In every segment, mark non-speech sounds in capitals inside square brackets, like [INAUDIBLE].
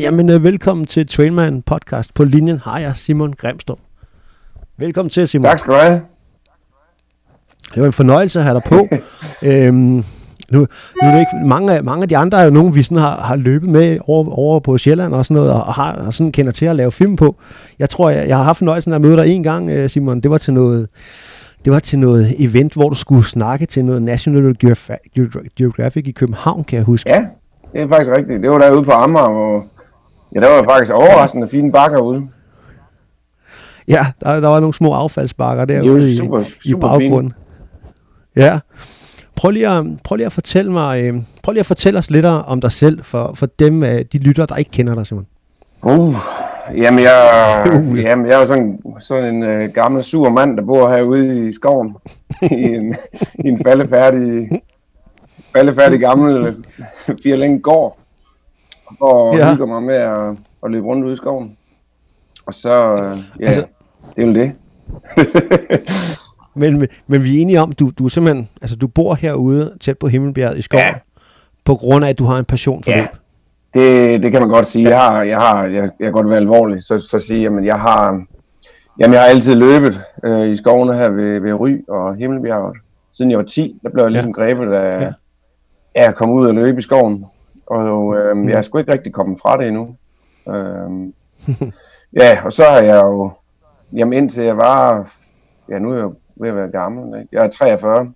Jamen, øh, velkommen til Trainman podcast. På linjen har jeg Simon Grimstrup. Velkommen til, Simon. Tak skal du have. Det var en fornøjelse at have dig på. [LAUGHS] øhm, nu, nu er det ikke, mange, af, mange af de andre er jo nogen, vi sådan har, har løbet med over, over på Sjælland og sådan noget, og har og sådan kender til at lave film på. Jeg tror, jeg, jeg har haft fornøjelsen af at møde dig en gang, øh, Simon. Det var til noget, det var til noget event, hvor du skulle snakke til noget National Geographic i København, kan jeg huske. Ja, det er faktisk rigtigt. Det var derude på Amager, hvor ja, der var faktisk overraskende fine bakker ude. Ja, der, der var nogle små affaldsbakker derude super, i, super i baggrunden. Fine. Ja. Prøv lige, at, prøv lige at fortælle mig, øh, prøv lige at fortælle os lidt om dig selv, for, for dem, øh, de lytter, der ikke kender dig, Simon. Uh, jamen, jeg, [LAUGHS] uh. jamen, jeg er sådan, sådan en uh, gammel sur mand, der bor herude i skoven, i, en, i en faldefærdig, faldefærdig gammel fire gård, og ja. hygger mig med at, at løbe rundt ude i skoven. Og så, ja, altså, det er jo det. [LAUGHS] men, men vi er enige om, du, du er simpelthen, altså du bor herude tæt på Himmelbjerget i skoven, ja. på grund af, at du har en passion for ja. løb. Det, det kan man godt sige. Jeg har, jeg har, jeg, jeg kan godt være alvorlig, så, så sige, jamen jeg har, jamen jeg har altid løbet øh, i skovene her ved, ved Ry og Himmelbjerget. Siden jeg var 10, der blev jeg ligesom ja. grebet af, ja. af at komme ud og løbe i skoven. Og øh, mm. jeg er sgu ikke rigtig kommet fra det endnu. Øh, [LAUGHS] ja, og så har jeg jo, jamen indtil jeg var, ja nu er jeg ved at være gammel, ikke? jeg er 43,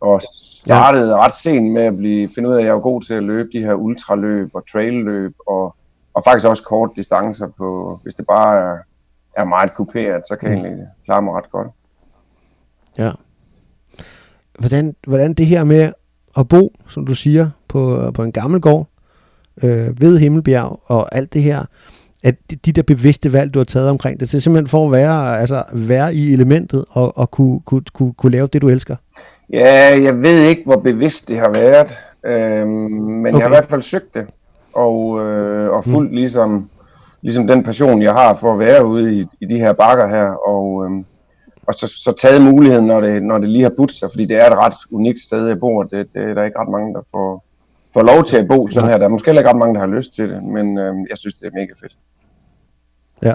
og startede ja. ret sent med at blive, finde ud af, at jeg var god til at løbe de her ultraløb og trailløb, og, og faktisk også kort distancer på, hvis det bare er, er meget kuperet, så kan jeg mm. egentlig klare mig ret godt. Ja. Hvordan, hvordan det her med at bo, som du siger, på, på en gammel gård øh, ved Himmelbjerg og alt det her, at de der bevidste valg, du har taget omkring det, det er simpelthen for at være, altså, være i elementet og, og kunne, kunne, kunne, kunne lave det, du elsker? Ja, jeg ved ikke, hvor bevidst det har været, øh, men okay. jeg har i hvert fald søgt det, og, øh, og fuldt mm. ligesom, ligesom den passion, jeg har for at være ude i, i de her bakker her, og, øh, og så, så taget muligheden, når det, når det lige har budt sig, fordi det er et ret unikt sted, jeg bor. Det, det der er ikke ret mange, der får, får lov til at bo sådan her. Der er måske ikke ret mange, der har lyst til det, men øh, jeg synes, det er mega fedt. Ja.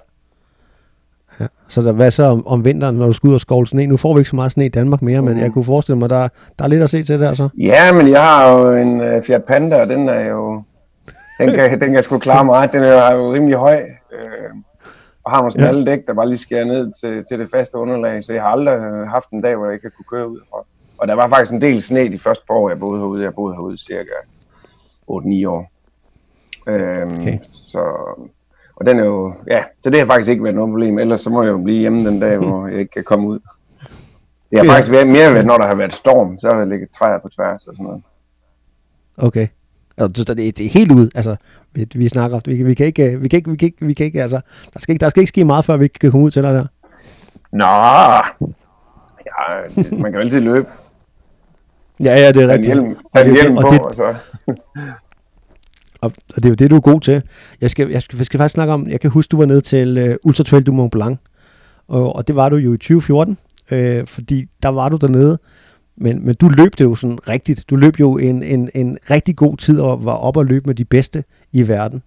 ja. Så der, hvad så om, om vinteren, når du skal ud og skovle sne? Nu får vi ikke så meget sne i Danmark mere, mm. men jeg kunne forestille mig, der, der er lidt at se til der så. Ja, men jeg har jo en uh, Fiat Panda, og den er jo... Den kan, den kan sgu klare meget. Den er jo rimelig høj. Øh, og har nogle smalle ja. dæk, der bare lige skærer ned til, til det faste underlag, så jeg har aldrig haft en dag, hvor jeg ikke kunne køre ud fra. Og der var faktisk en del sne de første par år, jeg boede herude. Jeg boede herude cirka 8-9 år. Øhm, okay. Så, og den er jo, ja, så det har faktisk ikke været noget problem. Ellers så må jeg jo blive hjemme den dag, hvor jeg ikke kan komme ud. Det har ja. faktisk været mere når der har været storm, så har der ligget træer på tværs og sådan noget. Okay. Altså, det, det er helt ud. Altså, vi, vi snakker, vi, vi, kan ikke, vi kan ikke, vi kan ikke, vi kan ikke, altså, der skal ikke, der skal ikke ske meget, før vi kan komme ud til dig der. Nå, ja, man kan jo altid løbe. [LAUGHS] Ja, ja, det er rigtigt. Hjelm, og det, hjelm på, og, det, og så. [LAUGHS] og, og det er jo det, du er god til. Jeg skal, jeg skal, jeg skal faktisk snakke om, jeg kan huske, du var nede til uh, Ultra Trail du Mont Blanc, og, og det var du jo i 2014, øh, fordi der var du dernede, men, men du løb det jo sådan rigtigt. Du løb jo en, en, en rigtig god tid og var op og løb med de bedste i verden.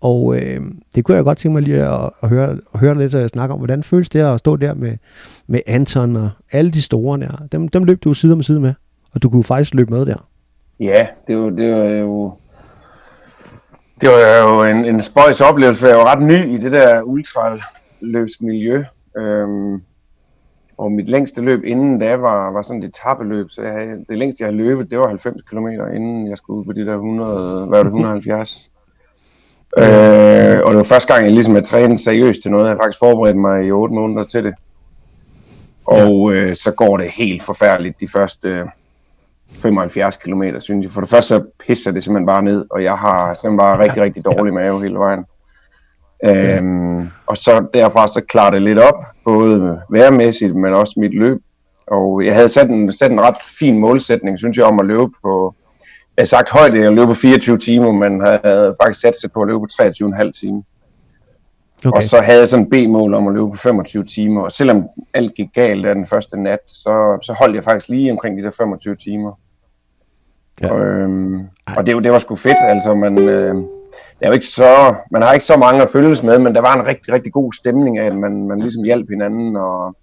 Og øh, det kunne jeg godt tænke mig lige at, at, høre, at høre lidt øh, at snakke om. Hvordan føles det at stå der med, med Anton og alle de store der? Dem, dem løb du side om side med, og du kunne faktisk løbe med der. Ja, det var, det var jo... Det var jo en, en spøjs oplevelse, for jeg var ret ny i det der ultraløbsmiljø. Øhm, og mit længste løb inden da var, var sådan et etappeløb, så jeg havde, det længste jeg havde løbet, det var 90 km, inden jeg skulle ud på de der 100, hvad var det, 170. [LAUGHS] øh, og det var første gang, jeg ligesom havde trænet seriøst til noget. Jeg faktisk forberedt mig i 8 måneder til det. Og øh, så går det helt forfærdeligt de første 75 km, synes jeg. For det første så pisser det simpelthen bare ned, og jeg har simpelthen bare rigtig, rigtig dårlig mave hele vejen. Øhm, og så derfra så klarer det lidt op, både værmæssigt, men også mit løb. Og jeg havde sat en, sat en ret fin målsætning, synes jeg, om at løbe på, jeg har sagt højt, at jeg løb på 24 timer, men havde faktisk sat sig på at løbe på 23,5 timer. Okay. Og så havde jeg sådan en B-mål om at løbe på 25 timer, og selvom alt gik galt der den første nat, så, så holdt jeg faktisk lige omkring de der 25 timer. Ja. Og, øhm, og det, det var sgu fedt, altså man, øh, det er jo ikke så, man har ikke så mange at følges med, men der var en rigtig, rigtig god stemning af, at man, man ligesom hjalp hinanden, og,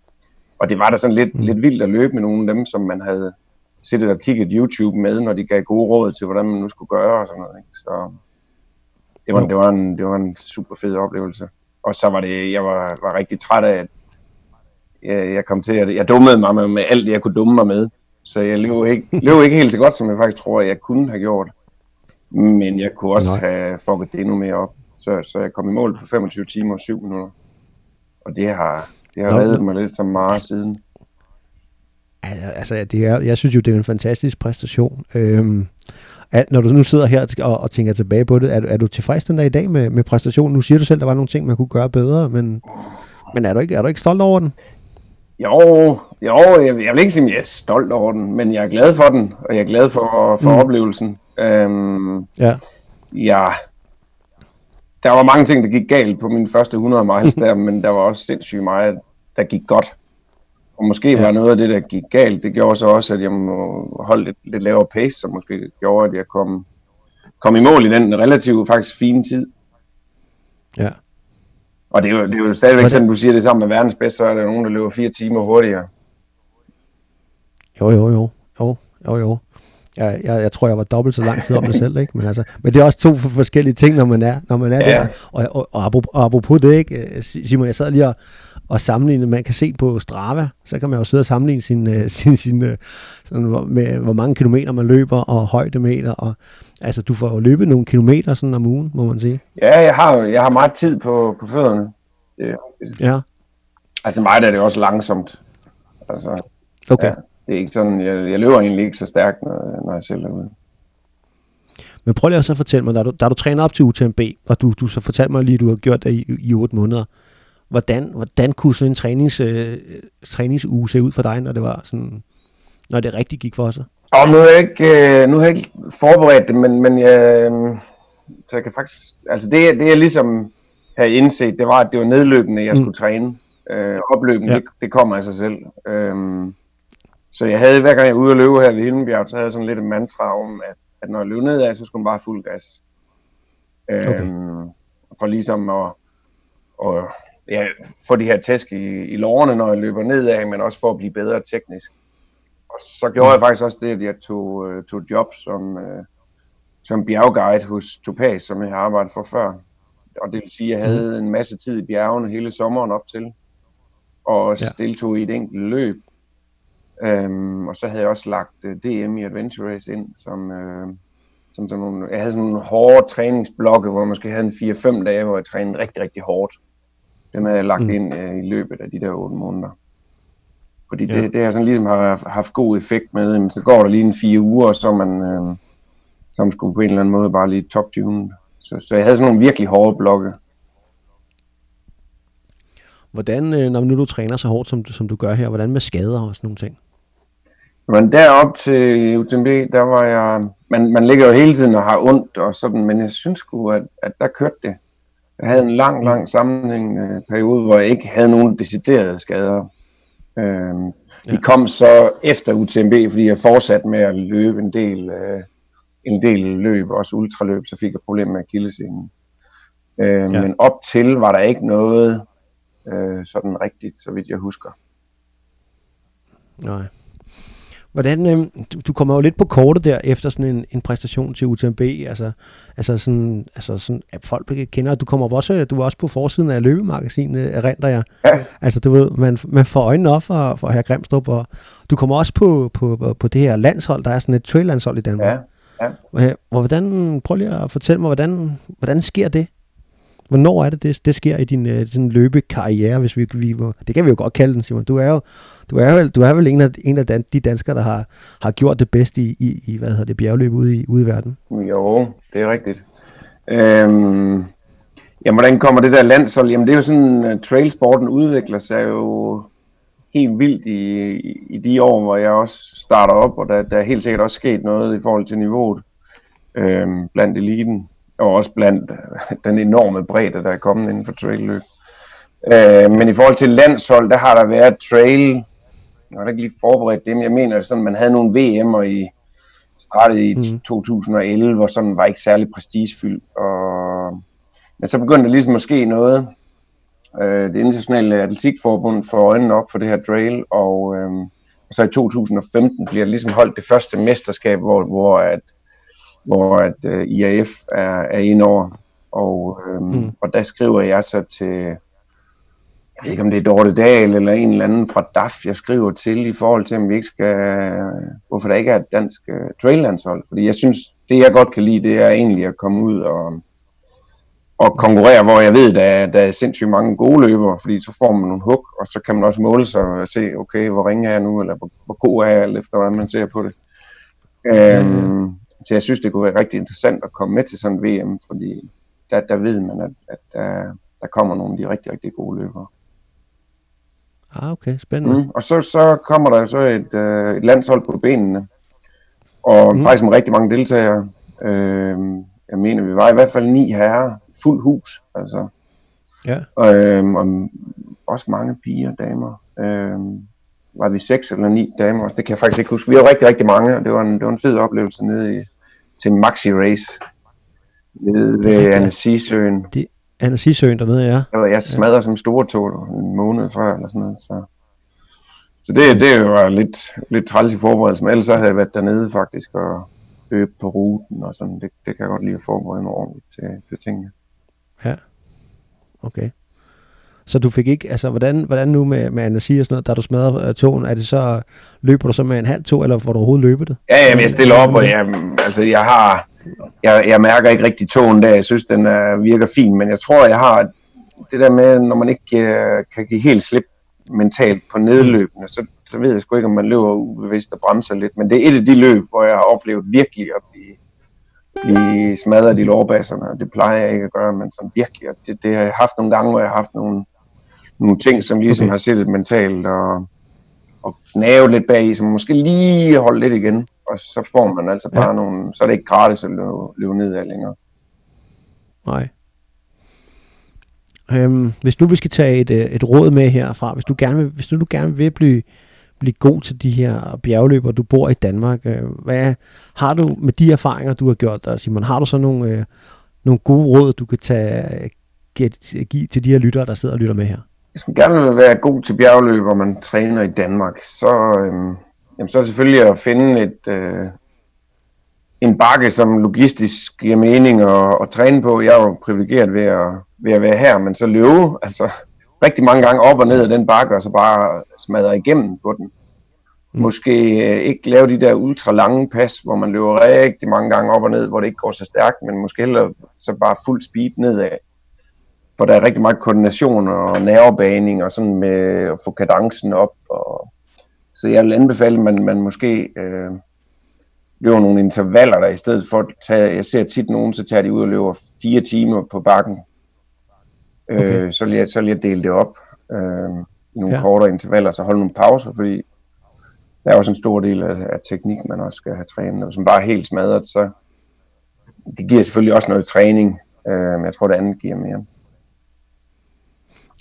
og det var da sådan lidt, mm. lidt vildt at løbe med nogle af dem, som man havde siddet og kigget YouTube med, når de gav gode råd til, hvordan man nu skulle gøre og sådan noget. Ikke? Så det var, det, var en, det var en super fed oplevelse. Og så var det, jeg var, var rigtig træt af, at jeg, jeg kom til, at jeg dummede mig med, med alt det, jeg kunne dumme mig med. Så jeg løb ikke, løb ikke helt så godt, som jeg faktisk tror, jeg kunne have gjort. Men jeg kunne også Nej. have fucket det endnu mere op. Så, så jeg kom i mål på 25 timer og 7 minutter. Og det har, det har reddet mig lidt som meget siden. Altså, det er, jeg synes jo, det er en fantastisk præstation. Øhm, at, når du nu sidder her og, og tænker tilbage på det, er, er du tilfreds den dag i dag med, med præstationen? Nu siger du selv, der var nogle ting, man kunne gøre bedre, men, men er, du ikke, er du ikke stolt over den? Jo, jo jeg, jeg vil ikke sige, at jeg er stolt over den, men jeg er glad for den, og jeg er glad for, for mm. oplevelsen. Øhm, ja. ja. Der var mange ting, der gik galt på mine første 100 miles der, [LAUGHS] men der var også sindssygt meget, der gik godt. Og måske ja. var noget af det, der gik galt, det gjorde så også, at jeg må holde lidt, lidt lavere pace, som måske gjorde, at jeg kom, kom i mål i den relativt faktisk fine tid. Ja. Og det er jo, det er jo stadigvæk sådan, du siger det sammen med verdens bedste, så er der nogen, der løber fire timer hurtigere. Jo, jo, jo. Jo, jo, jo. Jeg, jeg, jeg tror, jeg var dobbelt så lang tid om det selv, ikke? Men, altså, men det er også to forskellige ting, når man er, når man er ja. der. Og, og, og, og apropos det, ikke? Simon, jeg sad lige og, og sammenligne. Man kan se på Strava, så kan man jo sidde og sammenligne sin, uh, [LAUGHS] sin, sin, uh, sådan, med, hvor mange kilometer man løber og højdemeter. Og, altså, du får jo løbet nogle kilometer sådan om ugen, må man sige. Ja, jeg har, jeg har meget tid på, på fødderne. Det, ja. Altså mig der er det også langsomt. Altså, okay. Ja, det er ikke sådan, jeg, jeg løber egentlig ikke så stærkt, når, når jeg selv er ude. Men prøv lige at så fortælle mig, da du, da du træner op til UTMB, og du, du så fortalte mig lige, at du har gjort det i, i 8 måneder, hvordan, hvordan kunne sådan en trænings, øh, træningsuge se ud for dig, når det var sådan, når det rigtig gik for sig? Og nu har jeg ikke, øh, nu har jeg ikke forberedt det, men, men jeg, øh, så jeg kan faktisk, altså det, det jeg ligesom havde indset, det var, at det var nedløbende, jeg mm. skulle træne. Øh, opløbende, ja. det, det kommer af sig selv. Øhm, så jeg havde, hver gang jeg var ude og løbe her ved Himmelbjerg, så havde jeg sådan lidt en mantra om, at, at når jeg løb nedad, så skulle man bare fuld gas. Okay. Øhm, for ligesom at, at ja, få de her tæsk i, i lårene, når jeg løber nedad, men også for at blive bedre teknisk. Og så gjorde jeg faktisk også det, at jeg tog, uh, tog job som, uh, som bjergguide hos Topaz, som jeg har arbejdet for før. Og det vil sige, at jeg havde mhm. en masse tid i bjergene hele sommeren op til, og ja. deltog i et enkelt løb. Um, og så havde jeg også lagt uh, DM i Adventure Race ind, som, uh, som sådan nogle, jeg havde sådan nogle hårde træningsblokke, hvor jeg måske havde en 4-5 dage, hvor jeg trænede rigtig, rigtig hårdt. Den havde jeg lagt mm. ind uh, i løbet af de der 8 måneder. Fordi ja. det, det har sådan ligesom har haft god effekt med, men så går der lige en fire uger, og så man, øh, så man skulle på en eller anden måde bare lige top tune. Så, så jeg havde sådan nogle virkelig hårde blokke. Hvordan, øh, når nu du træner så hårdt, som, som du gør her, hvordan med skader og sådan nogle ting? Men derop til UTMB, der var jeg... Man, man ligger jo hele tiden og har ondt og sådan, men jeg synes sgu, at, at der kørte det. Jeg havde en lang, lang sammenhængende periode, hvor jeg ikke havde nogen deciderede skader. Øhm, ja. De kom så efter UTMB, fordi jeg fortsatte med at løbe en del, øh, en del løb, også ultraløb, så fik jeg problemer med akillescenen. Øh, ja. Men op til var der ikke noget øh, sådan rigtigt, så vidt jeg husker. Nej. Hvordan, øh, du, du kommer jo lidt på kortet der, efter sådan en, en præstation til UTMB, altså, altså sådan, altså sådan, at folk kender, du kommer også, du er også på forsiden af løbemagasinet, erindrer jeg. Ja. Altså du ved, man, man får øjnene op for, for herr Grimstrup, og du kommer også på, på, på det her landshold, der er sådan et trail-landshold i Danmark. Ja. Ja. Hvordan, prøv lige at fortælle mig, hvordan, hvordan sker det? Hvornår er det, det, det sker i din øh, uh, sådan løbekarriere, hvis vi, vi det kan vi jo godt kalde den, Simon. Du er jo, du er vel, du er vel en af, en af de danskere, der har, har gjort det bedst i, i, i hvad hedder det, bjergløb ude i, ude i verden. Jo, det er rigtigt. Øhm, jamen, hvordan kommer det der landshold? Jamen, det er jo sådan, uh, trailsporten udvikler sig jo helt vildt i, i, i de år, hvor jeg også starter op, og der, der er helt sikkert også sket noget i forhold til niveauet øhm, blandt eliten og også blandt øh, den enorme bredde, der er kommet inden for trailløb. Øh, men i forhold til landshold, der har der været trail, jeg har ikke lige forberedt det, men jeg mener, at man havde nogle VM'er i startet i mm. 2011, hvor sådan var ikke særlig prestigefyldt, og men så begyndte der ligesom at ske noget. Øh, det internationale atletikforbund får øjnene op for det her trail, og, øh, og så i 2015 bliver der ligesom holdt det første mesterskab, hvor, hvor, at, hvor at, uh, IAF er, er inde over. Og, øh, mm. og der skriver jeg så til, jeg ved ikke om det er Dorte Dahl eller en eller anden fra DAF, jeg skriver til i forhold til, om vi ikke skal, hvorfor der ikke er et dansk uh, traillandshold. Fordi jeg synes, det jeg godt kan lide, det er egentlig at komme ud og, og konkurrere, hvor jeg ved, der, der er sindssygt mange gode løbere, fordi så får man nogle hug, og så kan man også måle sig og se, okay, hvor ringe er jeg nu, eller hvor, hvor god er jeg, efter hvordan man ser på det. Øhm, så jeg synes, det kunne være rigtig interessant at komme med til sådan en VM, fordi der, der ved man, at, at der, der kommer nogle af de rigtig, rigtig gode løbere. Ah, okay, spændende. Mm. Og så, så kommer der så et, øh, et landshold på benene, og mm. faktisk med rigtig mange deltagere. Øh, jeg mener, vi var i hvert fald ni herrer, fuld hus, altså. Ja. Øh, og også mange piger og damer. Øh, var vi seks eller ni damer, det kan jeg faktisk ikke huske. Vi var rigtig, rigtig mange, og det var en, det var en fed oplevelse nede i, til Maxi Race, nede ved Annecy-søen. De, Annecy-søen dernede, ja. Jeg, jeg smadrede ja. som store tog en måned før, eller sådan noget, så... Så det, det var lidt, lidt træls i forberedelsen, men ellers så havde jeg været dernede faktisk og øve på ruten og sådan. Det, det kan jeg godt lide at forberede mig ordentligt til, til tingene. Ja, okay. Så du fik ikke, altså hvordan, hvordan nu med, med Annecy og sådan noget, da du smadrer øh, tåen, togen, er det så, løber du så med en halv tog, eller får du overhovedet løbet det? Ja, jamen, jeg stiller op, og jeg, altså jeg har, jeg, jeg mærker ikke rigtig togen der, jeg synes den er, virker fin, men jeg tror, jeg har det der med, når man ikke øh, kan give helt slip mentalt på nedløbene, så, så ved jeg sgu ikke, om man løber ubevidst og bremser lidt. Men det er et af de løb, hvor jeg har oplevet virkelig at blive, blive smadret i lårbasserne. Det plejer jeg ikke at gøre, men som virkelig. Det, det har jeg haft nogle gange, hvor jeg har haft nogle, nogle ting, som ligesom okay. har siddet mentalt og, og knavet lidt bag i, som måske lige holdt lidt igen. Og så får man altså bare ja. nogle, så er det ikke gratis at løbe, løbe ned af længere. Nej. Øhm, hvis nu vi skal tage et, øh, et råd med herfra, hvis du gerne vil, hvis du gerne vil blive, blive god til de her bjergløber, du bor i Danmark, øh, hvad har du med de erfaringer, du har gjort der, Simon, har du så nogle, øh, nogle gode råd, du kan tage, give, give til de her lyttere, der sidder og lytter med her? Hvis man gerne vil være god til bjergløb, og man træner i Danmark, så, øh, jamen, så er det selvfølgelig at finde et, øh, en bakke, som logistisk giver mening at, at træne på. Jeg er jo privilegeret ved at, ved at være her, men så løbe altså, rigtig mange gange op og ned af den bakke, og så bare smadre igennem på den. Mm. Måske øh, ikke lave de der ultra lange pas, hvor man løber rigtig mange gange op og ned, hvor det ikke går så stærkt, men måske heller så bare fuld speed nedad. For der er rigtig meget koordination og nervebaning og sådan med at få kadencen op. Og... Så jeg vil anbefale, at man, man måske øh, løber nogle intervaller der, i stedet for at tage, jeg ser tit nogen, så tager de ud og løber fire timer på bakken. Okay. Øh, så, vil jeg, så vil jeg dele det op øh, i nogle ja. kortere intervaller, så holde nogle pauser, fordi der er også en stor del af, af teknik, man også skal have trænet, og som bare er helt smadret, så det giver selvfølgelig også noget træning, øh, men jeg tror, det andet giver mere.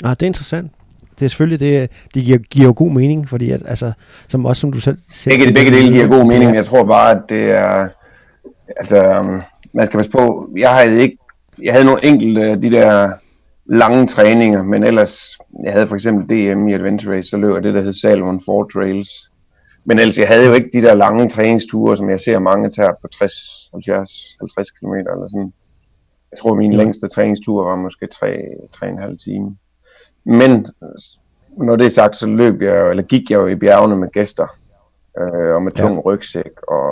Ah, det er interessant det er selvfølgelig, det, det giver, giver god mening, fordi at, altså, som også som du selv... selv begge, begge dele giver god mening, men jeg tror bare, at det er, altså, um, man skal passe på, jeg havde ikke, jeg havde nogle enkelte de der lange træninger, men ellers, jeg havde for eksempel DM i Adventure Race, så løb jeg det, der hed Salomon 4 Trails. Men ellers, jeg havde jo ikke de der lange træningsture, som jeg ser mange tager på 60, 70, 50 km eller sådan. Jeg tror, min ja. længste træningstur var måske 3-3,5 timer. Men når det er sagt, så løb jeg, eller gik jeg jo i bjergene med gæster, øh, og med tung ja. rygsæk. Og,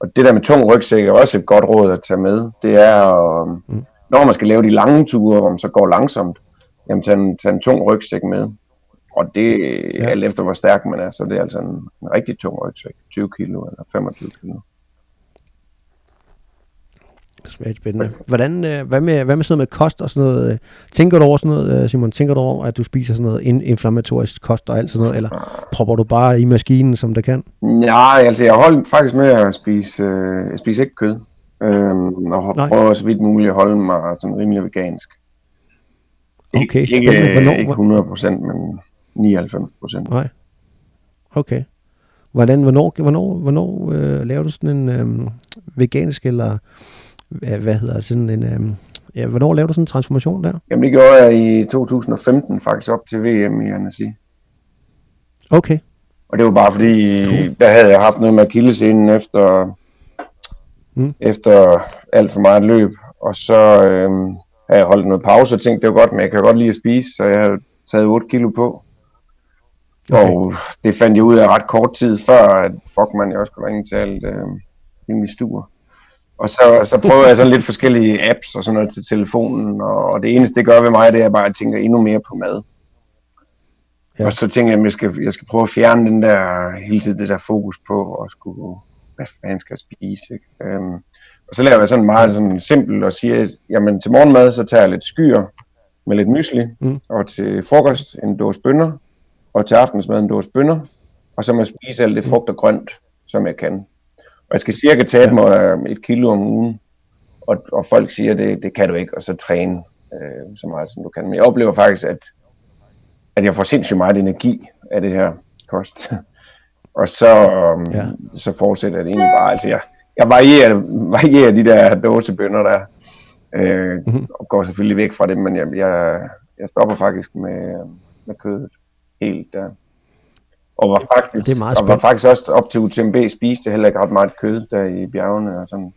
og det der med tung rygsæk er også et godt råd at tage med. Det er, mm. når man skal lave de lange ture, hvor man så går langsomt, jamen tage en, tage en tung rygsæk med. Og det er ja. alt efter, hvor stærk man er, så det er altså en, en rigtig tung rygsæk. 20 kilo eller 25 kilo. Smager spændende. Hvordan, øh, hvad, med, hvad med sådan noget med kost og sådan noget? Tænker du over sådan noget, øh, Simon? Tænker du over, at du spiser sådan noget inflammatorisk kost og alt sådan noget? Eller propper du bare i maskinen, som det kan? Nej, altså jeg holder faktisk med at spise, øh, jeg spiser ikke kød. Øhm, og Nej. prøver så vidt muligt at holde mig sådan rimelig vegansk. Okay. Ikke, ikke, hvornår, ikke 100 procent, men 99 procent. Nej. Okay. Hvordan, hvornår, hvornår, hvornår øh, laver du sådan en øh, vegansk eller hvad hedder sådan en, øhm, ja, hvornår lavede du sådan en transformation der? Jamen det gjorde jeg i 2015 faktisk op til VM i Annecy. Okay. Og det var bare fordi, cool. der havde jeg haft noget med akillescenen efter, mm. efter alt for meget løb. Og så øhm, havde jeg holdt noget pause og tænkte, det var godt, men jeg kan godt lide at spise, så jeg havde taget 8 kilo på. Okay. Og det fandt jeg ud af ret kort tid før, at fuck man, jeg også kunne ringe til alt øh, rimelig stuer. Og så, så prøver jeg sådan lidt forskellige apps og sådan noget til telefonen, og det eneste det gør ved mig, det er bare, at jeg tænker endnu mere på mad. Ja. Og så tænker jeg, at jeg skal, jeg skal prøve at fjerne den der, hele tiden det der fokus på, at skulle, hvad fanden skal jeg spise, ikke? Øhm, og så laver jeg sådan meget sådan simpelt og siger, jamen til morgenmad, så tager jeg lidt skyer med lidt mysli, mm. og til frokost en dåse bønner, og til aftensmad en dåse bønner, og så må jeg spise alt det frugt og grønt, som jeg kan. Jeg skal cirka tabe mig øh, et kilo om ugen, og, og folk siger, det, det kan du ikke, og så træne øh, så meget som du kan. Men jeg oplever faktisk, at, at jeg får sindssygt meget energi af det her kost. [LAUGHS] og så, um, ja. så fortsætter det egentlig bare. Altså jeg, jeg varierer, [LAUGHS] varierer de der dåsebønder der, øh, mm-hmm. og går selvfølgelig væk fra det, men jeg, jeg, jeg stopper faktisk med, med kødet helt der. Og var faktisk, det er meget og var faktisk også op til UTMB spiste heller ikke ret meget kød der i bjergene og sådan.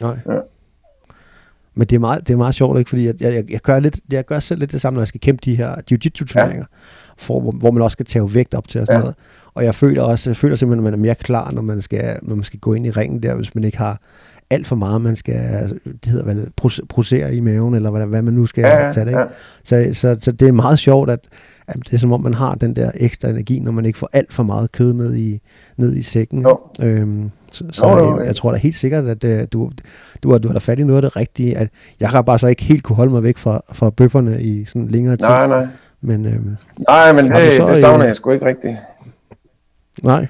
Nej. Ja. Men det er meget, det er meget sjovt, ikke? fordi jeg, jeg, jeg, gør lidt, jeg gør selv lidt det samme, når jeg skal kæmpe de her jiu-jitsu turneringer, ja. for, hvor, hvor, man også skal tage vægt op til og sådan ja. noget. Og jeg føler også, jeg føler simpelthen, at man er mere klar, når man skal, når man skal gå ind i ringen der, hvis man ikke har alt for meget, man skal, det hedder vel, procere i maven, eller hvad, hvad man nu skal ja, tage det. Ikke? Ja. Så, så, så det er meget sjovt, at, at det er som om, man har den der ekstra energi, når man ikke får alt for meget kød ned i, ned i sækken. Jo. Øhm, så så jo, jo, jeg, jeg tror da helt sikkert, at uh, du, du, har, du har da fat i noget af det rigtige. At jeg har bare så ikke helt kunne holde mig væk fra, fra bøfferne i sådan længere tid. Nej, nej. Men, øhm, nej, men det, så, det savner jeg sgu ikke rigtigt. Nej.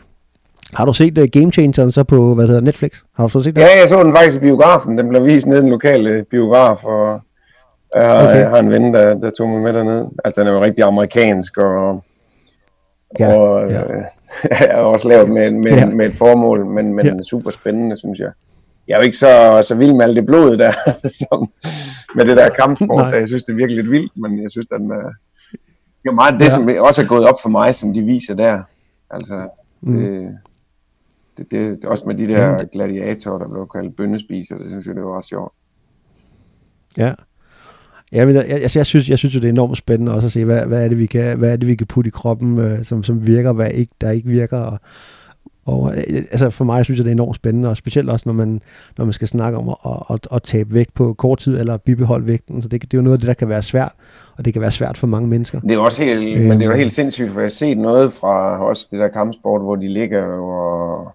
Har du set uh, Game Changeren så på, hvad hedder Netflix? Har du set det? Ja, jeg så den faktisk i biografen. Den blev vist nede i den lokale biograf, og jeg har, okay. jeg har en ven, der, der tog mig med derned. Altså, den er jo rigtig amerikansk, og, ja, og ja. Øh, [LAUGHS] er også lavet med, med, ja. med et formål, men, men ja. er super spændende, synes jeg. Jeg er jo ikke så, så vild med alt det blod der, [LAUGHS] som med det der kampsport. Nej. Jeg synes, det er virkelig lidt vildt, men jeg synes, den er, det er meget det, ja. som også er gået op for mig, som de viser der. Altså, mm. det, det, det, også med de der gladiatorer, der blev kaldt bønnespiser, det synes jeg, det var også sjovt. Ja, Ja, men jeg, altså, jeg, synes, jeg synes jo, det er enormt spændende også at se, hvad, hvad, er, det, vi kan, hvad er det, vi kan putte i kroppen, øh, som, som virker, hvad ikke, der ikke virker. Og, og øh, altså for mig synes jeg, det er enormt spændende, og specielt også, når man, når man skal snakke om at, at, at, at tabe vægt på kort tid, eller bibeholde vægten. Så det, det er jo noget af det, der kan være svært, og det kan være svært for mange mennesker. Det er også helt, øh, men det er jo øhm. helt sindssygt, for jeg har set noget fra også det der kampsport, hvor de ligger og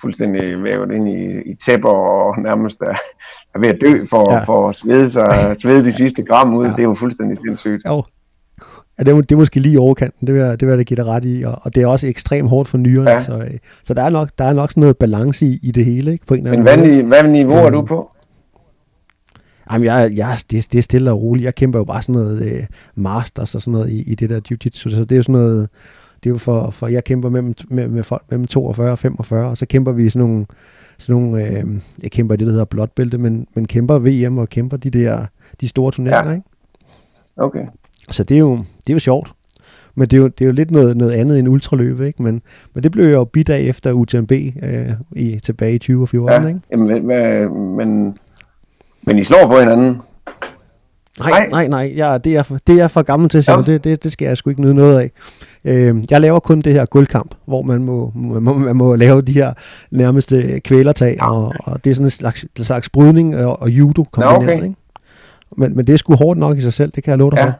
fuldstændig vævet ind i, i tæpper og nærmest er, er ved at dø for, ja. for at svede, sig, [LAUGHS] svede de sidste gram ud. Ja. Det er jo fuldstændig sindssygt. Jo. Ja, det er, det er måske lige overkanten, det vil, det vil jeg da give dig ret i, og, og det er også ekstremt hårdt for nyrerne, ja. så, øh, så der, er nok, der er nok sådan noget balance i, i det hele, ikke? På en Men hvad, måde. hvad niveau er du på? Jamen, jeg, jeg, det, det er stille og roligt. Jeg kæmper jo bare sådan noget øh, masters og sådan noget i, i det der jiu-jitsu, så det er jo sådan noget, det er jo for, for jeg kæmper med, med, med folk mellem 42 og 45, og så kæmper vi sådan nogle, sådan nogle øh, jeg kæmper i det, der hedder blåtbælte, men, men kæmper VM og kæmper de der, de store turneringer, ja. ikke? Okay. Så det er jo, det er jo sjovt. Men det er jo, det er jo lidt noget, noget andet end ultraløb, ikke? Men, men det blev jo bidt af efter UTMB øh, i, tilbage i 2014, ja. ikke? Jamen, hvad, men, men I slår på hinanden? Nej, nej, nej. Ja, det, er for, det er for gammel til, ja. det, det, det skal jeg sgu ikke nyde noget af. Øh, jeg laver kun det her guldkamp, hvor man må, man må, man må lave de her nærmeste kvælertag, ja. og, og det er sådan en slags, slags brydning og, og judo kombineret. Ja, okay. ikke? Men, men det er sgu hårdt nok i sig selv, det kan jeg love dig ja. for.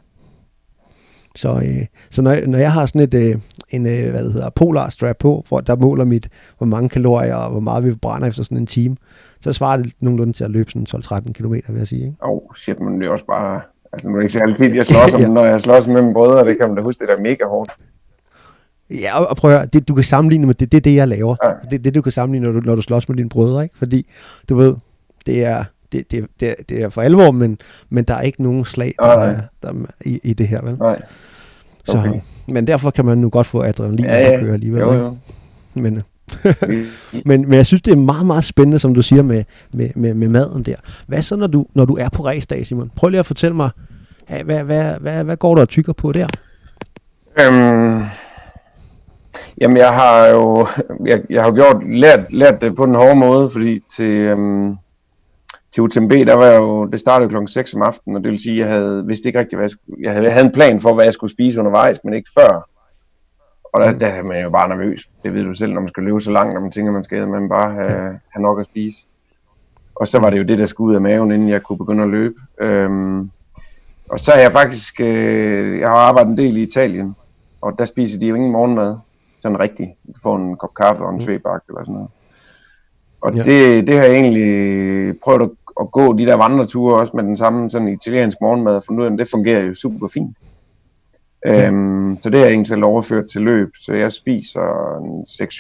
Så, øh, så når, jeg, når jeg har sådan et, øh, en, øh, hvad det hedder, polar strap på, hvor der måler mit, hvor mange kalorier og hvor meget vi brænder efter sådan en time, så svarer det nogenlunde til at løbe sådan 12-13 km, vil jeg sige. Åh, oh, shit, men det er også bare... Altså, nu er det ikke så altid, jeg slås [LAUGHS] om, ja. når jeg slås med mine brødre, det kan man da huske, det er mega hårdt. Ja, og, prøv at høre, det, du kan sammenligne med det, det er det, jeg laver. Ja. Det er det, du kan sammenligne, når du, når du slås med dine brødre, ikke? Fordi, du ved, det er, det, det, det, det er for alvor, men, men der er ikke nogen slag der, der, der, i, i det her, vel? Nej. Okay. Så, men derfor kan man nu godt få adrenalin ja, ja. at køre alligevel. Jo, jo. Men, men, men jeg synes, det er meget, meget spændende, som du siger med, med, med, med maden der. Hvad så, når du, når du er på ræsdag, Simon? Prøv lige at fortælle mig, hvad, hvad, hvad, hvad, hvad går du og tykker på der? Øhm, jamen, jeg har jo jeg, jeg har gjort, lært, lært det på den hårde måde, fordi til, øhm, til UTMB, der var jeg jo, det startede klokken 6 om aftenen, og det vil sige, jeg havde, vidste ikke rigtigt, hvad jeg, skulle, jeg havde, jeg havde en plan for, hvad jeg skulle spise undervejs, men ikke før. Og der, der er man jo bare nervøs. Det ved du selv, når man skal løbe så langt, når man tænker, man skal man bare have, have nok at spise. Og så var det jo det, der skulle ud af maven, inden jeg kunne begynde at løbe. Øhm, og så er jeg faktisk, øh, jeg har arbejdet en del i Italien, og der spiser de jo ingen morgenmad, sådan rigtigt. Du får en kop kaffe og en tvebak eller sådan noget. Og ja. det, det har jeg egentlig prøvet at, at gå de der vandreture også med den samme sådan italiensk morgenmad, og fundet ud af, at det fungerer jo super fint. Ja. Øhm, så det jeg egentlig selv overført til løb, så jeg spiser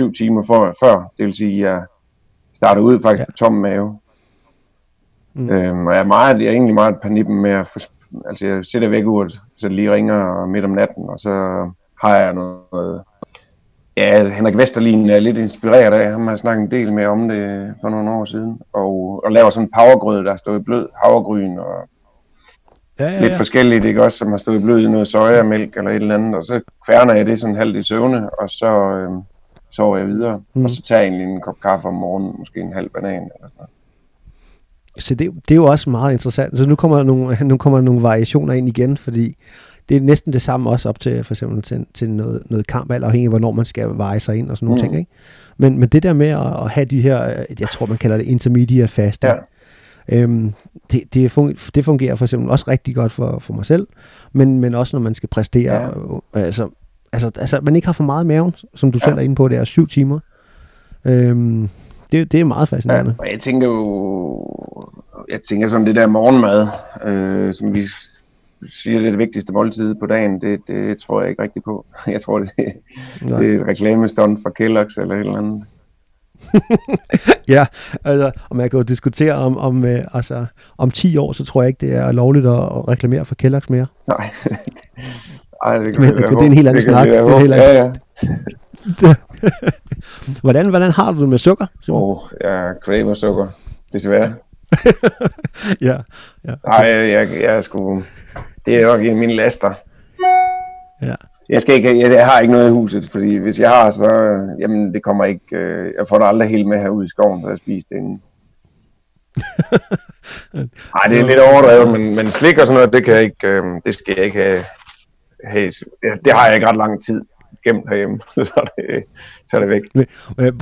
6-7 timer for, før, det vil sige, at jeg starter ud faktisk ja. på tom mave. Mm. Øhm, og jeg er, meget, jeg er egentlig meget panippen med at få, altså jeg sætter væk uret, så det lige ringer midt om natten, og så har jeg noget, ja, Henrik Vesterlin er lidt inspireret af, ham har snakket en del med om det for nogle år siden, og, og laver sådan en powergrød, der står i blød havregryn og ja, ja, ja. lidt forskelligt, ikke også, som har stået blød i noget sojamælk eller et eller andet, og så kværner jeg det sådan halvt i søvne, og så øh, sover jeg videre, mm. og så tager jeg egentlig en kop kaffe om morgenen, måske en halv banan eller sådan Så det, det er jo også meget interessant. Så nu kommer, der nogle, [LAUGHS] nu kommer der nogle variationer ind igen, fordi det er næsten det samme også op til for eksempel til, til noget, noget kamp, alt afhængig af, hvornår man skal veje sig ind og sådan nogle mm. ting. Ikke? Men, men det der med at, at have de her, jeg tror man kalder det intermediate fasting, ja Øhm, det, det, fungerer, det fungerer for eksempel også rigtig godt for, for mig selv, men, men også når man skal præstere. Ja. Altså, altså, altså, man ikke har for meget maven, som du ja. selv er inde på, det er syv timer. Øhm, det, det er meget fascinerende. Ja, og jeg tænker jo, jeg tænker sådan det der morgenmad, øh, som vi siger, det er det vigtigste måltid på dagen, det, det tror jeg ikke rigtigt på. [LAUGHS] Jeg tror, det, det er et reklamestånd fra Kellogg's eller et eller andet. [LAUGHS] ja, altså, og man kan jo diskutere om, om, øh, altså, om 10 år, så tror jeg ikke, det er lovligt at, at reklamere for Kellogg's mere. Nej. [LAUGHS] Ej, det kan Men, det, det, er en helt anden snak. Det er helt ja, ja. [LAUGHS] hvordan, hvordan har du det med sukker? Åh, oh, jeg craver sukker, desværre. ja, ja. Okay. Ej, jeg, jeg, jeg, sgu... Det er nok en af mine laster. Ja jeg, skal ikke, jeg, jeg har ikke noget i huset, fordi hvis jeg har, så jamen, det kommer ikke, øh, jeg får det aldrig helt med herude i skoven, så jeg spiser det inden. Nej, [LAUGHS] det er lidt overdrevet, men, men slik og sådan noget, det, kan jeg ikke, øh, det skal jeg ikke have. have det, det har jeg ikke ret lang tid gemt herhjemme, [LAUGHS] så er det, så er det væk. Øh,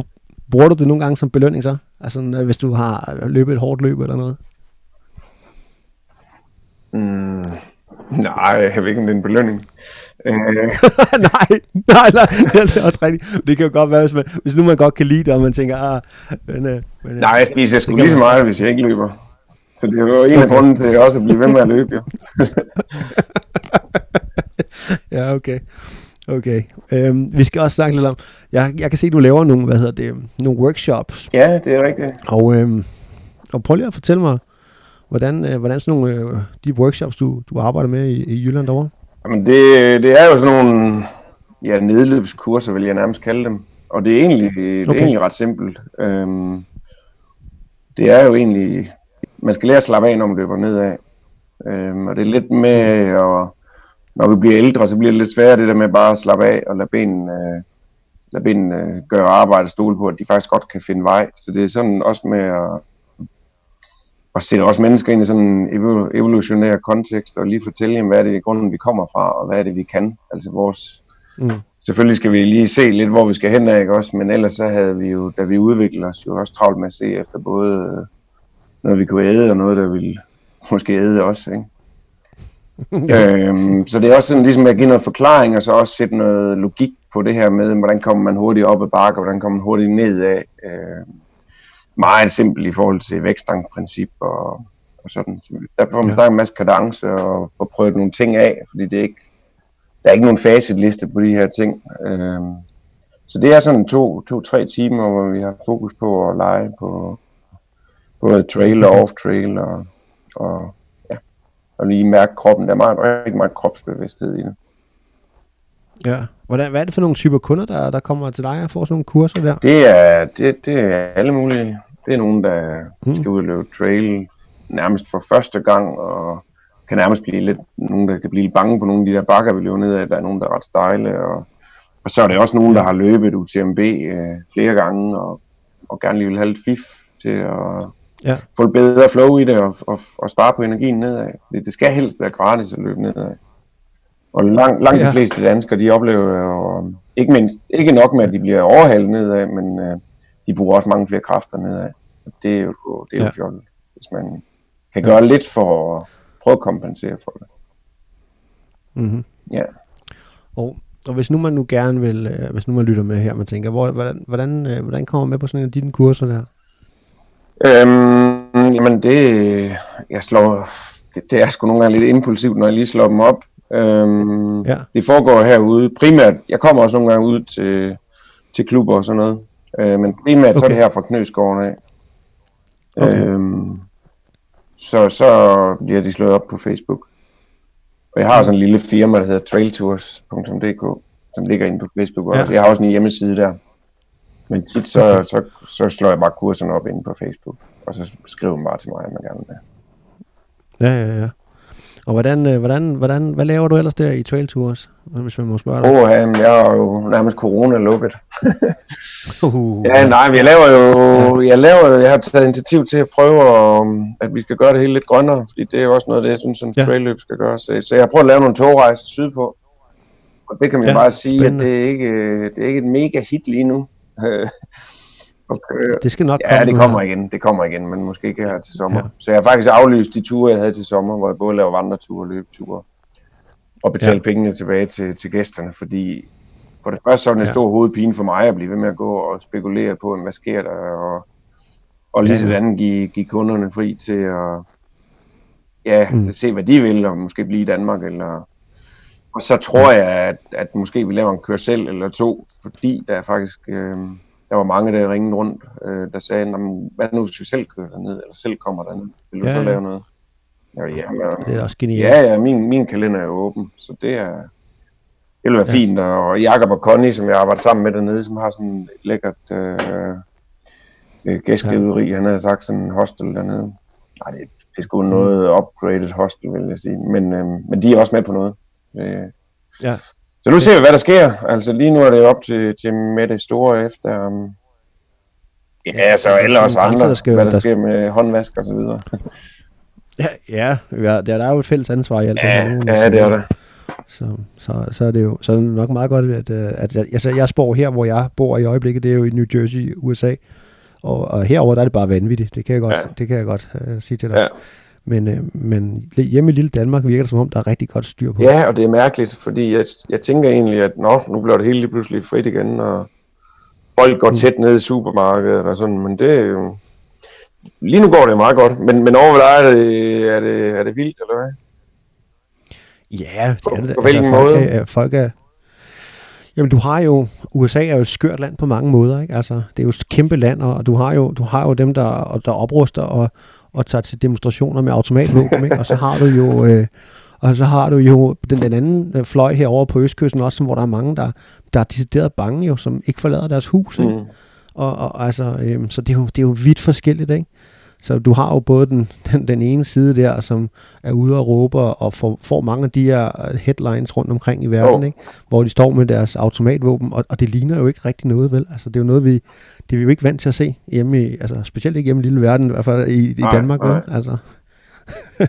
bruger du det nogle gange som belønning så? Altså hvis du har løbet et hårdt løb eller noget? Mm, nej, jeg ved ikke, om det er en belønning. Øh. [LAUGHS] nej, nej, nej, det er også rigtigt. Det kan jo godt være, hvis, man, hvis nu man godt kan lide det, og man tænker, ah, men, øh, men Nej, jeg spiser sgu lige så meget, hvis jeg ikke løber. Så det er jo en af grunden til også at blive ved med at løbe, jo. [LAUGHS] ja, okay. Okay. Øhm, vi skal også snakke lidt om, jeg, jeg kan se, at du laver nogle, hvad hedder det, nogle workshops. Ja, det er rigtigt. Og, øhm, og prøv lige at fortælle mig, hvordan, øh, hvordan sådan nogle, øh, de workshops, du, du arbejder med i, i Jylland derovre? Jamen det, det er jo sådan nogle ja, nedløbskurser, vil jeg nærmest kalde dem. Og det er egentlig, det er egentlig ret simpelt. Øhm, det er jo egentlig, man skal lære at slappe af, når man løber nedad. Øhm, og det er lidt med, at når vi bliver ældre, så bliver det lidt sværere det der med bare at slappe af og lade benene, øh, lade benene øh, gøre arbejde og stole på, at de faktisk godt kan finde vej. Så det er sådan også med at og sætte også mennesker ind i sådan en evolutionær kontekst, og lige fortælle dem, hvad er det i grunden, vi kommer fra, og hvad er det, vi kan. Altså vores... Mm. Selvfølgelig skal vi lige se lidt, hvor vi skal hen af, ikke også? Men ellers så havde vi jo, da vi udviklede os, jo også travlt med at se efter både noget, vi kunne æde, og noget, der ville måske æde også, ikke? [LAUGHS] øhm, så det er også sådan ligesom at give noget forklaring, og så også sætte noget logik på det her med, hvordan kommer man hurtigt op ad bakke, og hvordan kommer man hurtigt ned af. Øh, meget simpelt i forhold til vækstangprincip og, og sådan. Der får man ja. en masse kadence og få prøvet nogle ting af, fordi det er ikke, der er ikke nogen facitliste på de her ting. Øhm, så det er sådan to, to, tre timer, hvor vi har fokus på at lege på både trail og off-trail og, og, ja, og lige mærke kroppen. Der er meget, rigtig meget kropsbevidsthed i det. Ja. Hvordan, hvad er det for nogle typer kunder, der, der kommer til dig og får sådan nogle kurser der? Det er, det, det er alle mulige. Det er nogen, der mm. skal ud og løbe trail nærmest for første gang, og kan nærmest blive lidt, nogen, der kan blive lidt bange på nogle af de der bakker, vi løber ned af. Der er nogen, der er ret stejle, og, og så er det også nogen, der har løbet UTMB øh, flere gange, og, og gerne lige vil have lidt fif til at ja. få et bedre flow i det, og, og, og spare på energien nedad. Det, det skal helst være gratis at løbe nedad. Og langt, langt ja. de fleste danskere, de oplever jo, ikke, mindst, ikke nok med, at de bliver overhalet nedad, men øh, de bruger også mange flere kræfter nedad. Det er jo, det er jo ja. fjollet, hvis man kan gøre ja. lidt for at prøve at kompensere for det. Mm-hmm. Ja. Og, og hvis nu man nu gerne vil, øh, hvis nu man lytter med her, man tænker, hvor, hvordan, hvordan, øh, hvordan kommer man med på sådan en af dine kurser der? Øhm, jamen det, jeg slår, det, det er sgu nogle gange lidt impulsivt, når jeg lige slår dem op. Øhm, ja. Det foregår herude primært, jeg kommer også nogle gange ud til, til klubber og sådan noget, øh, men primært okay. så er det her fra Knøsgården af. Okay. Øhm, så, så bliver de slået op på Facebook. Og jeg har sådan en lille firma, der hedder trailtours.dk, som ligger inde på Facebook også. Ja. Jeg har også en hjemmeside der. Men tit så, så, så slår jeg bare kurserne op inde på Facebook, og så skriver man bare til mig, at man gerne vil. Ja, ja, ja. Og hvordan, øh, hvordan, hvordan, hvad laver du ellers der i Trail Tours, hvis man må spørge dig? Oh, jamen, jeg er jo nærmest corona-lukket. uh, ja, nej, men jeg laver jo, jeg laver, jeg har taget initiativ til at prøve, at vi skal gøre det hele lidt grønnere, fordi det er jo også noget af det, jeg synes, som ja. trail skal gøre. Så, så jeg har prøvet at lave nogle togrejser sydpå, og det kan man ja, bare sige, spændende. at det er, ikke, det er ikke et mega hit lige nu. [LAUGHS] Okay. Det skal nok komme. Ja, det kommer her. igen. Det kommer igen, men måske ikke her til sommer. Ja. Så jeg har faktisk aflyst de ture, jeg havde til sommer, hvor jeg både laver vandreture og løbeture. Og betale ja. pengene tilbage til, til gæsterne, fordi for det første så er det en ja. stor hovedpine for mig at blive ved med at gå og spekulere på, hvad sker der, og, og lige sådan give, give kunderne fri til at ja, mm. se, hvad de vil, og måske blive i Danmark, eller og så tror jeg, at, at måske vi laver en kørsel eller to, fordi der er faktisk øh, der var mange, der ringede rundt, øh, der sagde, hvad nu hvis vi selv kører derned, eller selv kommer derned, vil du ja, så lave noget? Ja, ja, men, det er også genialt. Ja, ja, min, min kalender er åben, så det er, det vil være ja. fint, og Jakob og Connie, som jeg arbejder sammen med dernede, som har sådan et lækkert øh, øh, gæstgiveri, ja. han havde sagt sådan en hostel dernede. Nej, det, det er sgu mm. noget upgraded hostel, vil jeg sige, men, øh, men de er også med på noget. Øh, ja. Så nu ser vi, hvad der sker. Altså lige nu er det op til, til Mette Store efter... Um, ja, så alle os andre, der skal, hvad der, der sker med håndvask og så videre. [LAUGHS] Ja, ja, ja der, er jo et fælles ansvar i alt ja, det her. Ja, det er det. Så, så, så er det jo så er det nok meget godt, at, øh, at jeg, altså, jeg spår her, hvor jeg bor i øjeblikket, det er jo i New Jersey, USA. Og, og herover der er det bare vanvittigt. Det kan jeg godt, ja. det kan jeg godt uh, sige til dig. Ja. Men, øh, men hjemme i lille Danmark virker det som om, der er rigtig godt styr på Ja, og det er mærkeligt, fordi jeg, jeg tænker egentlig, at nå, nu bliver det hele lige pludselig frit igen, og folk går mm. tæt ned i supermarkedet og sådan, men det er jo... Lige nu går det meget godt, men, men over hvad er det, er det, er det vildt, eller hvad? Ja, det er det. På, på hvilken altså, måde? Folk er, folk er, Jamen du har jo, USA er jo et skørt land på mange måder, ikke? Altså, det er jo et kæmpe land, og du har jo, du har jo dem, der, der opruster og, og tager til demonstrationer med automatvåben, ikke? og så har du jo... Øh, og så har du jo den, den anden øh, fløj herover på Østkysten også, hvor der er mange, der, der er decideret bange jo, som ikke forlader deres hus. Ikke? Mm. Og, og, altså, øhm, så det er, jo, det er jo vidt forskelligt. Ikke? Så du har jo både den, den, den ene side der, som er ude og råbe og får, får mange af de her øh, headlines rundt omkring i verden, oh. ikke? hvor de står med deres automatvåben, og, og det ligner jo ikke rigtig noget, vel? Altså, det er jo noget, vi, det er vi jo ikke vant til at se hjemme i, altså specielt ikke hjemme i lille verden, i hvert fald i, i nej, Danmark, nej. vel? Altså, [LAUGHS]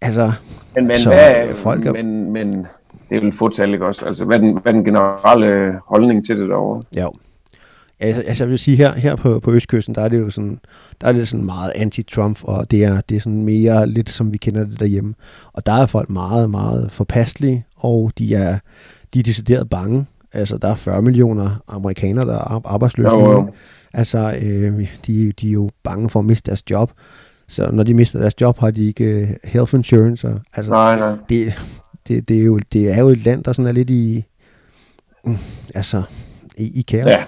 altså men, men, så, hvad, folk er, men, men det er vel fåtal, ikke også? Altså, hvad er den, hvad er den generelle holdning til det derovre? Ja, Altså, altså jeg vil sige, her, her på, på Østkysten, der er det jo sådan, der er det sådan meget anti-Trump, og det er, det er sådan mere lidt, som vi kender det derhjemme. Og der er folk meget, meget forpastelige, og de er, de er decideret bange. Altså, der er 40 millioner amerikanere, der er arbejdsløse jo, jo. Altså, øh, de, de er jo bange for at miste deres job. Så når de mister deres job, har de ikke uh, health insurance. Og, altså, nej, nej. Det, det, det, er jo, det er jo et land, der sådan er lidt i, altså, i, i kaos. Ja.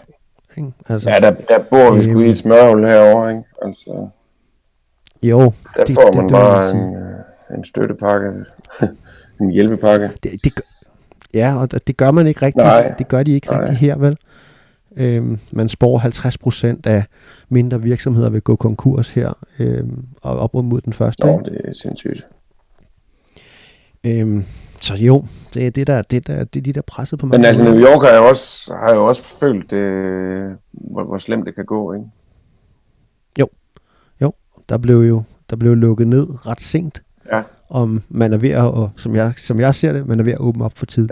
Ikke? Altså, ja, der, der bor vi sgu i et smørhul herovre, ikke? Altså, jo. Der det, får man det, bare det, en, øh, en støttepakke, [LAUGHS] en hjælpepakke. Det, det, Ja, og det gør man ikke rigtigt. Nej. Det gør de ikke Nej. rigtigt her, vel? Øhm, man spår 50 procent af mindre virksomheder vil gå konkurs her, øhm, og op mod den første. Nå, ikke? det er sindssygt. Øhm, så jo, det er det der, det der, det er de der presset på Men mange altså. New York har jo også, har jo også følt, øh, hvor, hvor slemt det kan gå, ikke? Der blev jo der blev lukket ned ret sent, Ja. Om man er ved at, og som jeg, som jeg ser det, man er ved at åbne op for tid.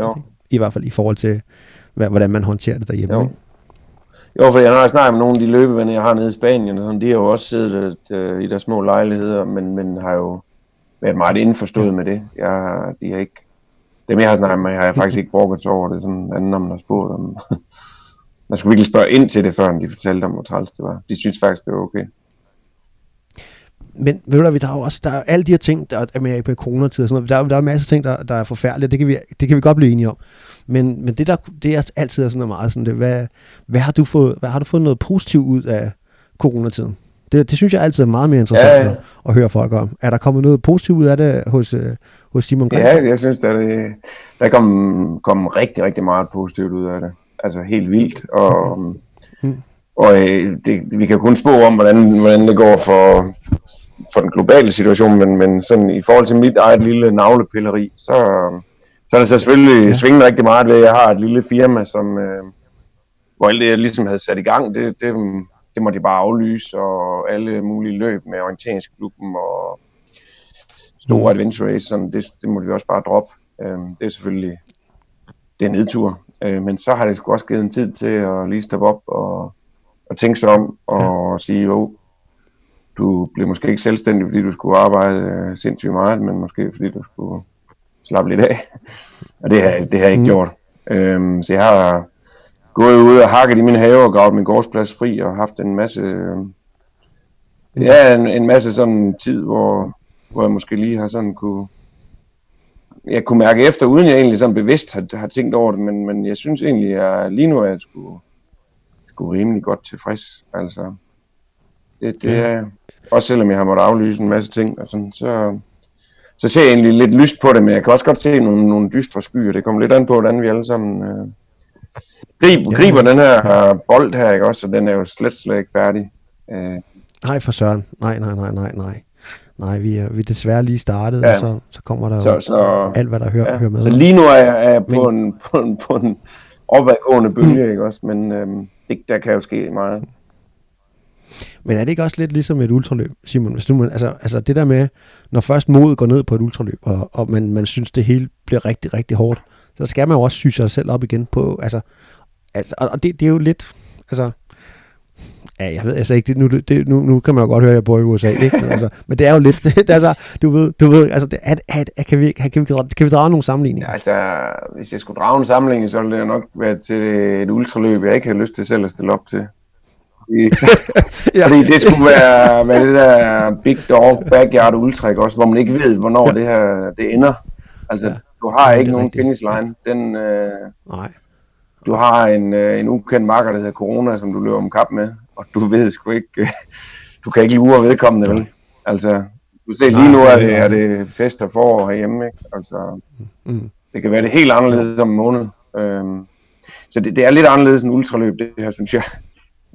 I hvert fald i forhold til, hvad, hvordan man håndterer det derhjemme. Jo. Ikke? Jo, for jeg har snakket med nogle af de løbevenner, jeg har nede i Spanien, og sådan, de har jo også siddet øh, i deres små lejligheder, men, men har jo været meget indforstået med det. Jeg, de har ikke, dem jeg har snakket med, har jeg faktisk ikke brugt over det, sådan anden, om der har spurgt om. [LAUGHS] Man skulle virkelig spørge ind til det, før de fortalte om, hvor træls det var. De synes faktisk, det var okay. Men ved du hvad, der er jo også der er alle de her ting, der er med på coronatid og sådan noget, der, er- der er masser af ting, der, der er forfærdelige, det kan, vi, det kan vi godt blive enige om. Men, men det der, det er altid er sådan noget meget sådan, det, hvad, hvad, har du fået, hvad har du fået noget positivt ud af coronatiden? Det, det synes jeg altid er meget mere interessant Ja, ja. At, at høre folk om. Er der kommet noget positivt ud af det hos, øh, hos Simon Gren? Ja, jeg synes, at det, der kom, kom rigtig, rigtig meget positivt ud af det. Altså helt vildt. Og, Mm. og øh, det, vi kan kun spå om, hvordan, hvordan det går for, for den globale situation, men, men sådan i forhold til mit eget lille navlepilleri, så, så er det så selvfølgelig Ja. svinget rigtig meget ved, at jeg har et lille firma, som, øh, hvor alt det, jeg ligesom havde sat i gang, det, det, det må de bare aflyse, og alle mulige løb med orienteringsklubben og store Mm. adventure race, sådan, det, det må vi også bare droppe. Øhm, det er selvfølgelig det er nedtur. Øh, men så har det sgu også givet en tid til at lige stoppe op og, og tænke sig om og ja. sige, jo, du blev måske ikke selvstændig, fordi du skulle arbejde øh, sindssygt meget, men måske fordi du skulle slappe lidt af. Og det har, det har jeg ikke Mm. mm. gjort. Øhm, så jeg har gået ud og hakket i min have og gravet min gårdsplads fri og haft en masse, øh, ja, en, en masse sådan tid, hvor, hvor jeg måske lige har sådan kunne, jeg kunne mærke efter, uden jeg egentlig sådan bevidst har, har tænkt over det, men, men jeg synes egentlig, at lige nu er jeg sgu, sgu rimelig godt tilfreds. Altså, det, det Ja. er, også selvom jeg har måttet aflyse en masse ting, og sådan, så, så ser jeg egentlig lidt lyst på det, men jeg kan også godt se nogle, nogle dystre skyer. Det kommer lidt an på, hvordan vi alle sammen øh, griber, griber den her bold her, ikke også? Og den er jo slet, slet ikke færdig. Øh, Nej, for søren. Nej, nej, nej, nej, nej. Nej, vi er, vi er desværre lige startet, ja. Og så, så kommer der så, så, alt, hvad der hører, ja. hører med. Så lige nu er jeg, er jeg på, Men- en, på, en, på en opadgående bølge, ikke også? Men øhm, det, der kan jo ske meget. Men er det ikke også lidt ligesom et ultraløb, Simon? Hvis du, man, altså, altså det der med, når først modet går ned på et ultraløb, og, og man, man synes, det hele bliver rigtig, rigtig hårdt, så skal man jo også syge sig selv op igen på, altså, altså og og det, det er jo lidt, altså, ja, jeg ved altså ikke, det, nu, det, nu, nu kan man jo godt høre, at jeg bor i USA, ikke? Men, altså, men det er jo lidt, [LAUGHS] det altså, du ved, du ved, altså, det, at, er, er, kan, vi, kan, vi, kan vi drage nogle sammenligninger? Ja, altså, hvis jeg skulle drage en sammenligning, så ville det jo nok være til et ultraløb, jeg ikke har lyst til selv at stille op til. Fordi, [LAUGHS] Ja. fordi det skulle være med det der Big Dog Backyard Ultra, også, hvor man ikke ved, hvornår Ja. det her det ender. Altså, Ja. du har ikke nogen rigtigt. finish line. Den, øh, Nej. du har en, øh, en ukendt marker, der hedder Corona, som du løber om kap med, og du ved sgu ikke, øh, du kan ikke lure vedkommende, vel? Altså, du ser lige nu er det er- er det fest og forår herhjemme, ikke? Altså, Mm. det kan være det helt anderledes om en måned. Øhm, så det, det er lidt anderledes end ultraløb, det her, synes jeg.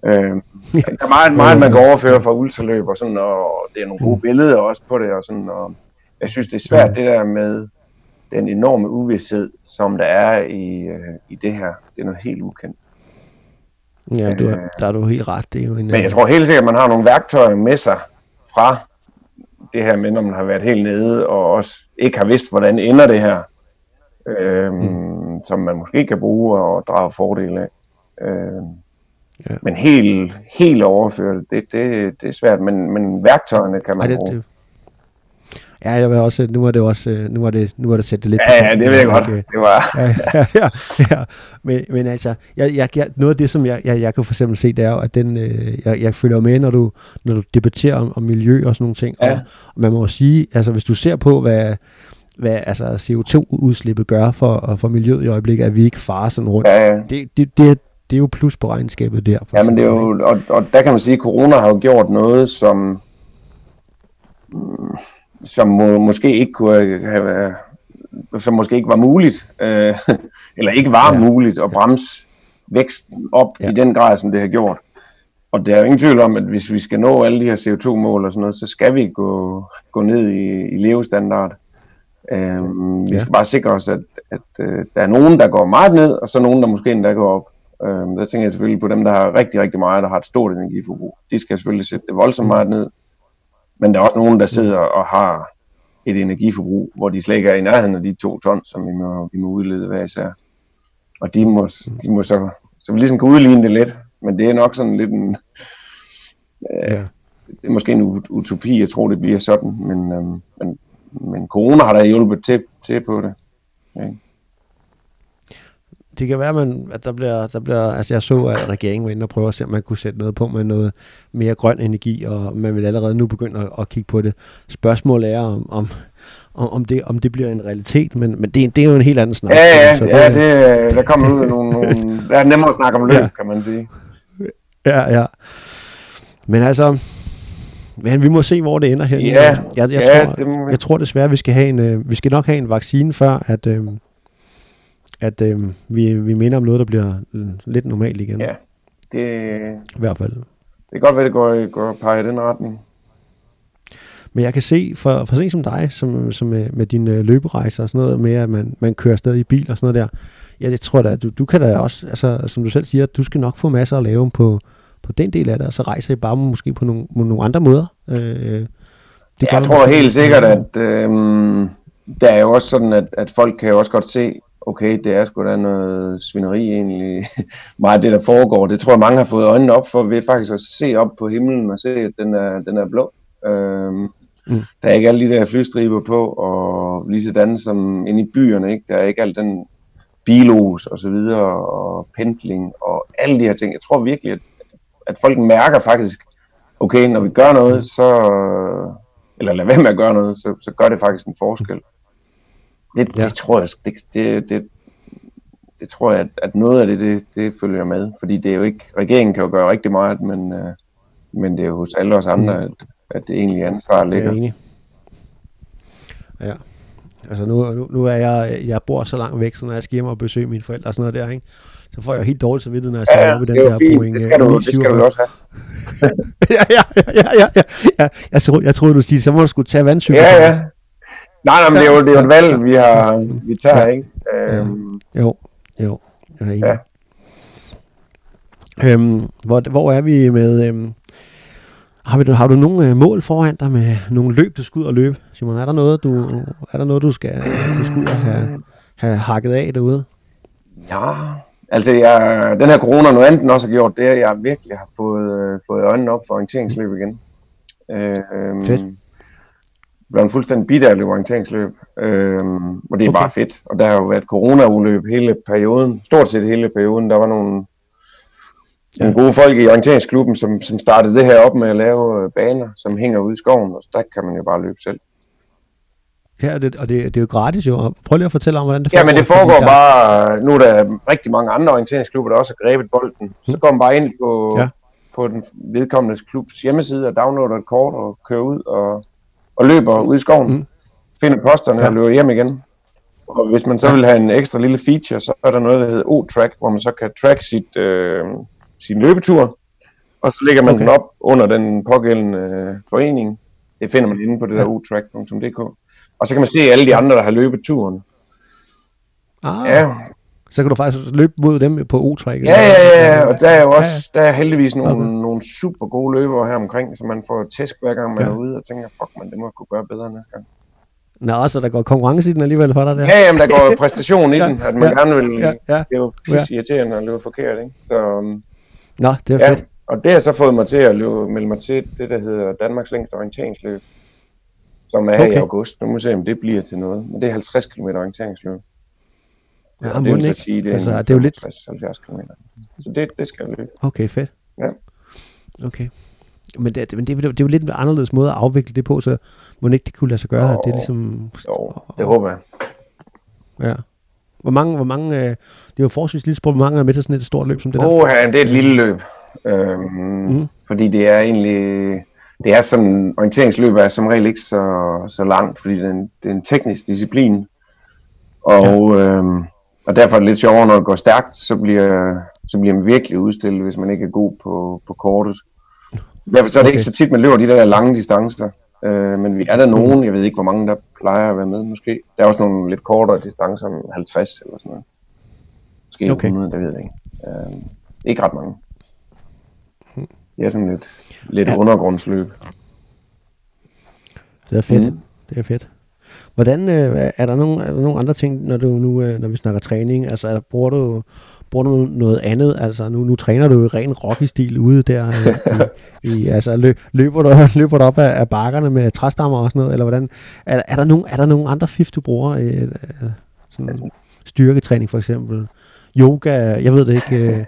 Øhm, der er meget, meget, man kan overføre fra ultraløb, og, sådan, og det er nogle gode billeder også på det. Og sådan, og jeg synes, det er svært, det der med den enorme uvidshed, som der er i, øh, i det her. Det er noget helt ukendt. Ja, du, er- der er du helt ret. Det er jo en, Men jeg tror helt sikkert, at man har nogle værktøjer med sig fra det her med, når man har været helt nede, og også ikke har vidst, hvordan ender det her. Øhm, mm. Som man måske kan bruge og drage fordel af. Øhm, Ja. ja. Men helt, helt overføre det, det, det, er svært, men, men værktøjerne kan man Ej, det, bruge. det, ja, jeg vil også, nu var det også, øh, nu var det, nu var det sætte det lidt Ja, ja, det ved jeg godt. Det var, ja, ja, ja, ja. Men, men altså, jeg, jeg, jeg, noget af det, som jeg, jeg, jeg kan for eksempel se, det er jo, at den, øh, jeg, jeg følger med, når du, når du debatterer om, om miljø og sådan nogle ting. Ja. Og, og man må jo sige, altså hvis du ser på, hvad, hvad altså CO2-udslippet gør for, for miljøet i øjeblikket, at vi ikke farer sådan rundt. ja, ja. Det, det, det, det er jo plus på regnskabet der. for Ja, men det er jo, og, og der kan man sige, at corona har jo gjort noget, som, mm, som må, måske ikke kunne have som måske ikke var muligt, øh, [LAUGHS] eller ikke var ja. muligt at bremse væksten op ja. i den grad, som det har gjort. Og der er jo ingen tvivl om, at hvis vi skal nå alle de her CO2-mål og sådan noget, så skal vi gå, gå ned i, i levestandard. Øhm, vi ja. skal bare sikre os, at, at øh, der er nogen, der går meget ned, og så nogen, der måske endda går op. Øhm, der tænker jeg selvfølgelig på dem, der har rigtig, rigtig meget, der har et stort energiforbrug. De skal selvfølgelig sætte det voldsomt meget ned. Men der er også nogen, der sidder og har et energiforbrug, hvor de slet ikke er i nærheden af de to ton, som vi må, vi må udlede hver især. Og de må, de må så, så vi ligesom kan udligne det lidt, men det er nok sådan lidt en, øh, ja. det er måske en utopi, jeg tror det bliver sådan, men, øh, men, men corona har da hjulpet til, til på det. Ja. Det kan være, man, at der bliver, der bliver, altså jeg så, at regeringen var inde og prøve at se, om man kunne sætte noget på med noget mere grøn energi, og man vil allerede nu begynde at, at kigge på det. Spørgsmålet er, om, om, om, det, om det bliver en realitet, men, men det, det er jo en helt anden snak. Ja, ja, så det, ja det, der kommer ud nogle, [LAUGHS] nogle, det er nemmere at snakke om løb, ja. kan man sige. Ja, ja. Men altså, men vi må se, hvor det ender her. Ja, jeg, jeg, ja, tror, det må... jeg tror desværre, vi skal have en, øh, vi skal nok have en vaccine før, at, øh, at øh, vi, vi minder om noget, der bliver lidt normalt igen. Ja, det... I hvert fald. Det kan godt være, det går, går peger i den retning. Men jeg kan se, for, for se som dig, som, som med, med dine løberejser og sådan noget, med at man, man kører stadig i bil og sådan noget der, ja, det tror jeg da, du, du kan da også, altså, som du selv siger, du skal nok få masser at lave på, på den del af det, og så rejser I bare måske på nogle, på nogle andre måder. Øh, det jeg tror helt sikkert, at øh, der er jo også sådan, at, at folk kan jo også godt se, okay, det er sgu da noget svineri egentlig, [LAUGHS] meget det der foregår. Det tror jeg mange har fået øjnene op for, ved faktisk at se op på himlen og se, at den er, den er blå. Øhm, mm. Der er ikke alle de der flystriber på, og lige sådan som inde i byerne, ikke? der er ikke al den bilos og så videre, og pendling og alle de her ting. Jeg tror virkelig, at, at folk mærker faktisk, okay, når vi gør noget, så, eller lad være med at gøre noget, så, så gør det faktisk en forskel. Det, ja. det tror jeg, det, det, det, det tror jeg, at, at noget af det, det, det følger med, fordi det er jo ikke, regeringen kan jo gøre rigtig meget, men, øh, men det er jo hos alle os andre, mm. at, at det egentlig ansvar ligger. Jeg er enig. Ja. Altså nu, nu, nu er jeg, jeg bor så langt væk, så når jeg skal hjem og besøge mine forældre og sådan noget der, ikke? så får jeg helt dårligt vidt, når jeg sidder ja, oppe i den der fint. Boeing. Det skal du, det skal du også have. [LAUGHS] ja, ja, ja, ja, ja, ja. Jeg, troede, jeg troede, du sige, så må du skulle tage vandcykel. Ja, ja. Nej, nej, men det er jo, det er jo et valg, vi, har, vi tager, ja. ikke? Øhm. Ja. Jo, jo. Jeg er enig. Ja. Øhm, hvor, hvor er vi med... Øhm, har, vi, har du nogle øh, mål foran dig med nogle løb, du skal ud og løbe? Simon, er der noget, du, er der noget, du skal, du skal ud og have, have hakket af derude? Ja, altså jeg, den her corona, noget andet også har gjort, det er, at jeg virkelig har fået, øh, fået øjnene op for orienteringsløb igen. Øh, Fedt blevet fuldstændig bidt af at løbe orienteringsløb. Øhm, og det er okay. bare fedt. Og der har jo været corona-uløb hele perioden. Stort set hele perioden. Der var nogle, ja. nogle gode folk i orienteringsklubben, som, som startede det her op med at lave øh, baner, som hænger ude i skoven. Og der kan man jo bare løbe selv. Ja, det, og det, det er jo gratis jo. Prøv lige at fortælle om, hvordan det foregår. Ja, men det foregår der... bare, nu er der rigtig mange andre orienteringsklubber, der også har grebet bolden. Hmm. Så går man bare ind på, ja. på den vedkommende klubs hjemmeside og downloader et kort og kører ud og og løber ud i skoven, mm. finder posterne ja. og løber hjem igen. Og hvis man så vil have en ekstra lille feature, så er der noget, der hedder O-Track, hvor man så kan track sit, øh, sin løbetur, og så lægger man okay. den op under den pågældende øh, forening. Det finder man inde på det der otrack.dk. Og så kan man se alle de andre, der har løbet turen. Ah. Ja, så kan du faktisk løbe mod dem på o Ja, ja, ja, og der er jo også der er heldigvis nogle, okay. nogle super gode løbere her omkring, så man får tæsk hver gang man ja. er ude, og tænker, fuck man, det må jeg kunne gøre bedre næste gang. Nå, så der går konkurrence i den alligevel for dig der? Ja, jamen, der går præstation i [LAUGHS] ja, den, at man ja, gerne vil, ja, ja, det er jo pisse irriterende at løbe forkert, ikke? Så, um, Nå, det er ja, fedt. Og det har så fået mig til at løbe, melde mig til det, der hedder Danmarks længste orienteringsløb, som er okay. i august. Nu må vi se, om det bliver til noget. Men det er 50 km orienteringsløb. Ja, ja det vil så sige, det er, altså, det er jo lidt... 70 km. Så det, det skal løbe. Okay, fedt. Ja. Okay. Men det, men det, det, er jo lidt en anderledes måde at afvikle det på, så må ikke det kunne lade sig gøre. Oh, det er ligesom... Jo, det håber jeg. Ja. Hvor mange, hvor mange, øh, det er jo forholdsvis lille sport, hvor mange er med til sådan et stort løb som det der? Oh, ja, det er et lille løb. Øhm, mm. Fordi det er egentlig, det er sådan, orienteringsløb er som regel ikke så, så langt, fordi det er, en, det er en teknisk disciplin, Og, ja. øhm, og derfor er det lidt sjovere, når det går stærkt, så bliver, så bliver man virkelig udstillet, hvis man ikke er god på, på kortet. Derfor så er det okay. ikke så tit, man løber de der lange distancer. Øh, men vi er der nogen, jeg ved ikke, hvor mange der plejer at være med, måske. Der er også nogle lidt kortere distancer, 50 eller sådan noget. Måske okay. 100, det ved jeg ikke. Øh, ikke ret mange. Det er sådan lidt, lidt ja. undergrundsløb. Det er fedt. Mm. Det er fedt. Hvordan øh, er der nogle er der nogle andre ting når du nu øh, når vi snakker træning, altså er, bruger du bruger du noget andet? Altså nu, nu træner du i ren Rocky-stil ude der øh, i, i, altså lø, løber du [LAUGHS] løber du op af, af bakkerne med træstammer og sådan noget eller hvordan er, er der nogen er der nogle andre fif du bruger øh, øh, sådan styrketræning for eksempel? yoga, jeg ved det ikke. Øh,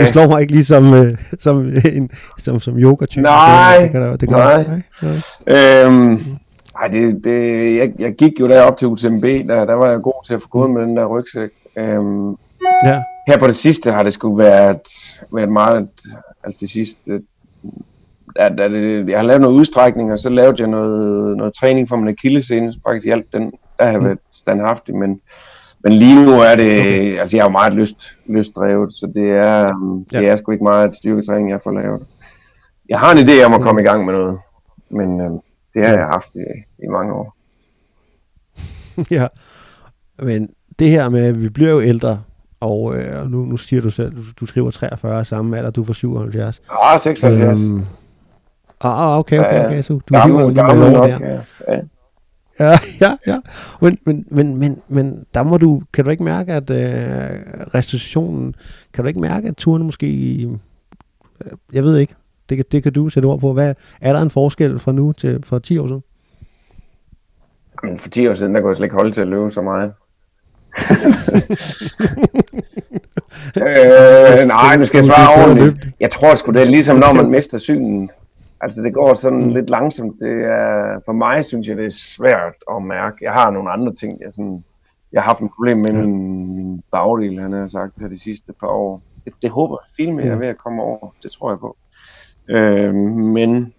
[LAUGHS] du slår mig ikke lige som, øh, som, en, som, som yoga-type. Nej, det, kan det, det kan nej. nej. nej. Øhm, ej, det, det, jeg, jeg gik jo derop til UTMB, der, der var jeg god til at få gået med den der rygsæk. Øhm, ja. Her på det sidste har det sgu været, været meget, altså det sidste, der, der, det, jeg har lavet noget udstrækning, og så lavede jeg noget, noget træning for min akillescene, faktisk hjælp den, der har mm. været standhaftig, men men lige nu er det, okay. altså jeg jo meget lyst, lystdrevet, så det er, um, ja. det er sgu ikke meget styrketræning, jeg får lavet. Jeg har en idé om at komme i gang med noget, men øh, det har jeg haft i, i mange år. [LAUGHS] ja, men det her med, at vi bliver jo ældre, og øh, nu, nu siger du selv, du, du skriver 43 samme alder, du for 77. Ah, 76. Øhm, ah, okay, okay, okay, så du jo lige med nok, der. Ja, ja. Ja, [LAUGHS] ja, ja. Men, men, men, men, men der må du, kan du ikke mærke, at øh, restriktionen, kan du ikke mærke, at turene måske, øh, jeg ved ikke, det kan, det kan du sætte ord på. Hvad, er der en forskel fra nu til for 10 år siden? Jamen, for 10 år siden, der kunne jeg slet ikke holde til at løbe så meget. [LAUGHS] øh, nej, nu skal jeg svare ordentligt. Jeg tror sgu, det er ligesom, når man mister synen. Altså det går sådan mm. lidt langsomt. Det er, for mig synes jeg, det er svært at mærke. Jeg har nogle andre ting. Jeg, sådan, jeg har haft et problem med min, min bagdel, han har sagt her de sidste par år. Det, det håber jeg, filmen er ved at komme over. Det tror jeg på. Øh, men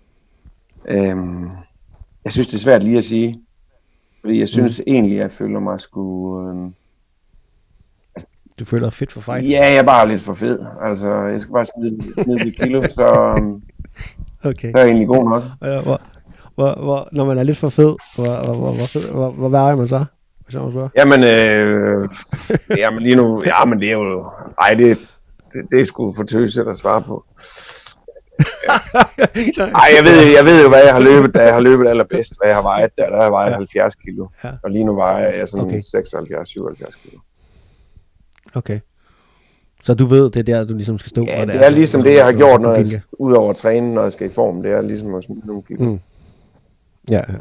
øh, jeg synes, det er svært lige at sige. Fordi jeg synes mm. egentlig, jeg føler mig sgu... Øh, du føler dig fedt for fejl? Ja, jeg er bare lidt for fed. Altså, jeg skal bare smide, smide det kilo, så... Øh, Okay. Det er egentlig god nok. Ja, hvor, hvor, hvor, når man er lidt for fed, hvor, hvor, hvor, hvor, hvor, hvor vejer man så? Hvis jeg må Jamen, øh, jamen lige nu, ja, men det er jo, ej, det, det, det er sgu for tøset at svare på. [LAUGHS] Ej, jeg ved, jeg ved jo, hvad jeg har løbet, da jeg har løbet allerbedst, hvad jeg har vejet der. Der har vejet ja. 70 kilo. Ja. Og lige nu vejer jeg sådan okay. 76-77 kilo. Okay. Så du ved, det er der, du ligesom skal stå? Ja, det, det er, er ligesom det, jeg har gjort, når jeg, udover at træne, når jeg skal i form. Det er ligesom at smide nogle kilo. Mm. Ja, ja.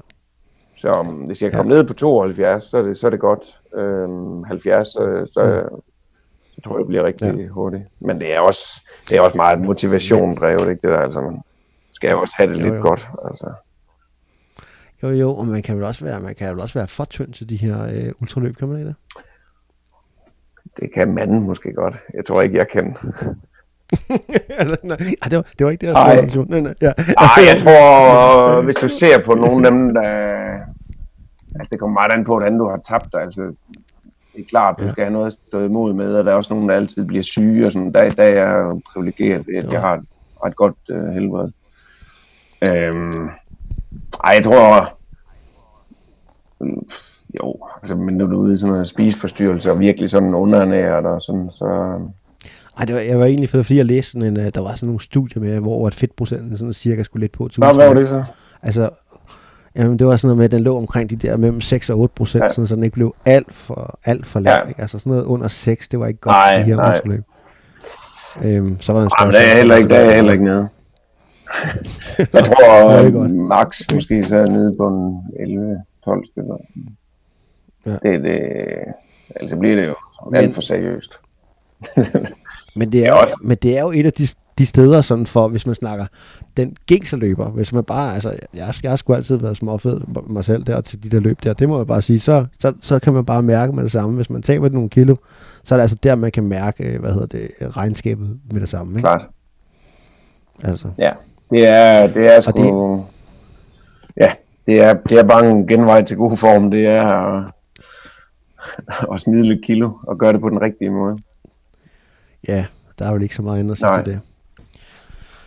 Så um, hvis jeg kommer ja. ned på 72, så er det, så er det godt. Øhm, 70, så, så, mm. Så tror jeg, det bliver rigtig ja. hurtigt. Men det er også, det er også meget motivation drevet, ikke det der, altså man skal jo også have det jo, lidt jo. godt, altså. Jo, jo, og man kan vel også være, man kan vel også være for tynd til de her øh, ultraløb, kan man ikke det? Det kan manden måske godt. Jeg tror ikke, jeg kan. [LAUGHS] nej, det, var, det var ikke det, jeg spurgte nej. Nej, ja. Ej, jeg [LAUGHS] tror, hvis du ser på nogle af dem, der... Altså, det kommer meget an på, hvordan du har tabt dig. Altså, det er klart, du ja. skal have noget at stå imod med, og der er også nogen, der altid bliver syge, og sådan. Der, der er jeg privilegeret, at jeg har et, har et godt uh, helbred. Øhm, ej, jeg tror... Jo, altså, men når du er ude i sådan noget spiseforstyrrelse og virkelig sådan underernæret og sådan, så... Ej, det var, jeg var egentlig fedt, fordi jeg læste sådan en, øh, der var sådan nogle studier med, hvor at fedtprocenten sådan cirka skulle lidt på. Nå, hvad var det så? Altså, jamen, det var sådan noget med, at den lå omkring de der mellem 6 og 8 procent, ja. sådan, så den ikke blev alt for, alt for lav. Ja. Ikke? Altså sådan noget under 6, det var ikke godt nej, de her nej. Øhm, så var der en spørgsmål. det er heller ikke, der er heller ikke nede. [LAUGHS] jeg tror, max måske så er nede på en 11-12 stykker. Ja. Det, det, altså bliver det jo men, alt for seriøst. men, det [LAUGHS] er jo, men det er jo et af de, de steder, sådan for, hvis man snakker den gængse løber, hvis man bare, altså, jeg, jeg har sgu altid været småfed mig selv der til de der løb der, det må jeg bare sige, så, så, så kan man bare mærke med det samme. Hvis man taber nogle kilo, så er det altså der, man kan mærke, hvad hedder det, regnskabet med det samme. Ikke? Klart. Altså. Ja, det er, det er sgu, det, ja, det er, det er bare en genvej til god form, det er at smide lidt kilo og gøre det på den rigtige måde. Ja, der er vel ikke så meget andet at sige til det.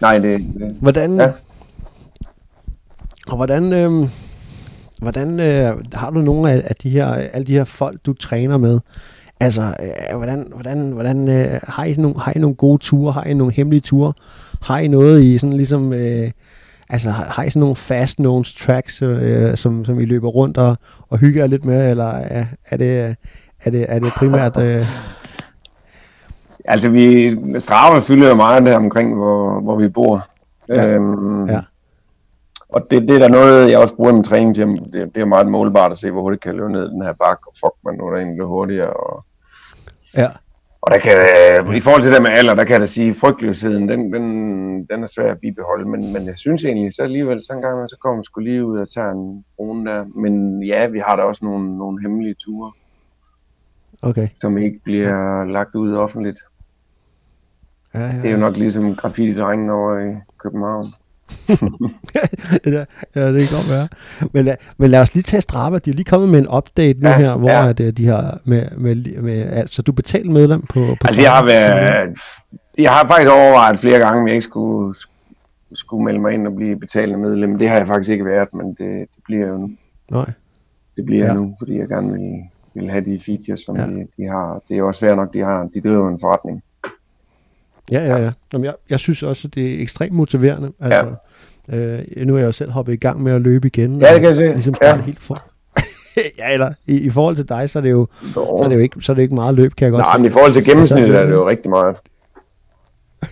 Nej, det, det Hvordan, Ja. og hvordan, øh, hvordan øh, har du nogle af, af de her, alle de her folk, du træner med? Altså, øh, hvordan, hvordan, hvordan øh, har, I nogle, har I nogle gode ture? Har I nogle hemmelige ture? Har I noget i sådan ligesom, øh, altså har, har I sådan nogle fast knowns tracks, øh, som, som I løber rundt og, og hygger lidt med, eller er, er det, er det, er det primært, øh, Altså, vi, Strava fylder jo meget der omkring, hvor, hvor vi bor. Ja. Øhm, Ja. Og det, det er der noget, jeg også bruger i min træning til. Det, det er meget målbart at se, hvor hurtigt kan jeg løbe ned den her bakke, og fuck, man nu er der egentlig hurtigere. Og, ja, og der kan, øh, i forhold til det med alder, der kan jeg da sige, frygtløsheden, den, den, den er svær at bibeholde, men, men jeg synes egentlig, så alligevel, så en gang, så kommer man sgu lige ud og tager en brune der. Men ja, vi har da også nogle, nogle hemmelige ture, okay. som ikke bliver lagt ud offentligt. Ja, ja, Det er jo nok ligesom graffiti-drengen over i København. [LAUGHS] ja, ja, det kan godt være. Men, lad, men lad os lige tage Strava. De er lige kommet med en update nu Ja, her, hvor ja. at, øh, de har med, med, med, altså du betalt medlem på, på Altså, jeg har, været, jeg har faktisk overvejet flere gange, om jeg ikke skulle, skulle melde mig ind og blive betalende medlem. Det har jeg faktisk ikke været, men det, det bliver jo nu. Nej. Det bliver Ja. nu, fordi jeg gerne vil, vil have de features, som Ja. de, de har. Det er jo også svært nok, de har. De driver en forretning. Ja, ja, ja. Jamen, jeg, jeg synes også, at det er ekstremt motiverende. Altså, ja. øh, nu er jeg jo selv hoppet i gang med at løbe igen. Ja, det kan jeg se. Ligesom Ja. helt for. [LAUGHS] ja, eller i, i forhold til dig, så er det jo, Så, så er det jo ikke, så er det ikke meget løb, kan jeg godt Nej, men i forhold til gennemsnittet er det jo rigtig meget.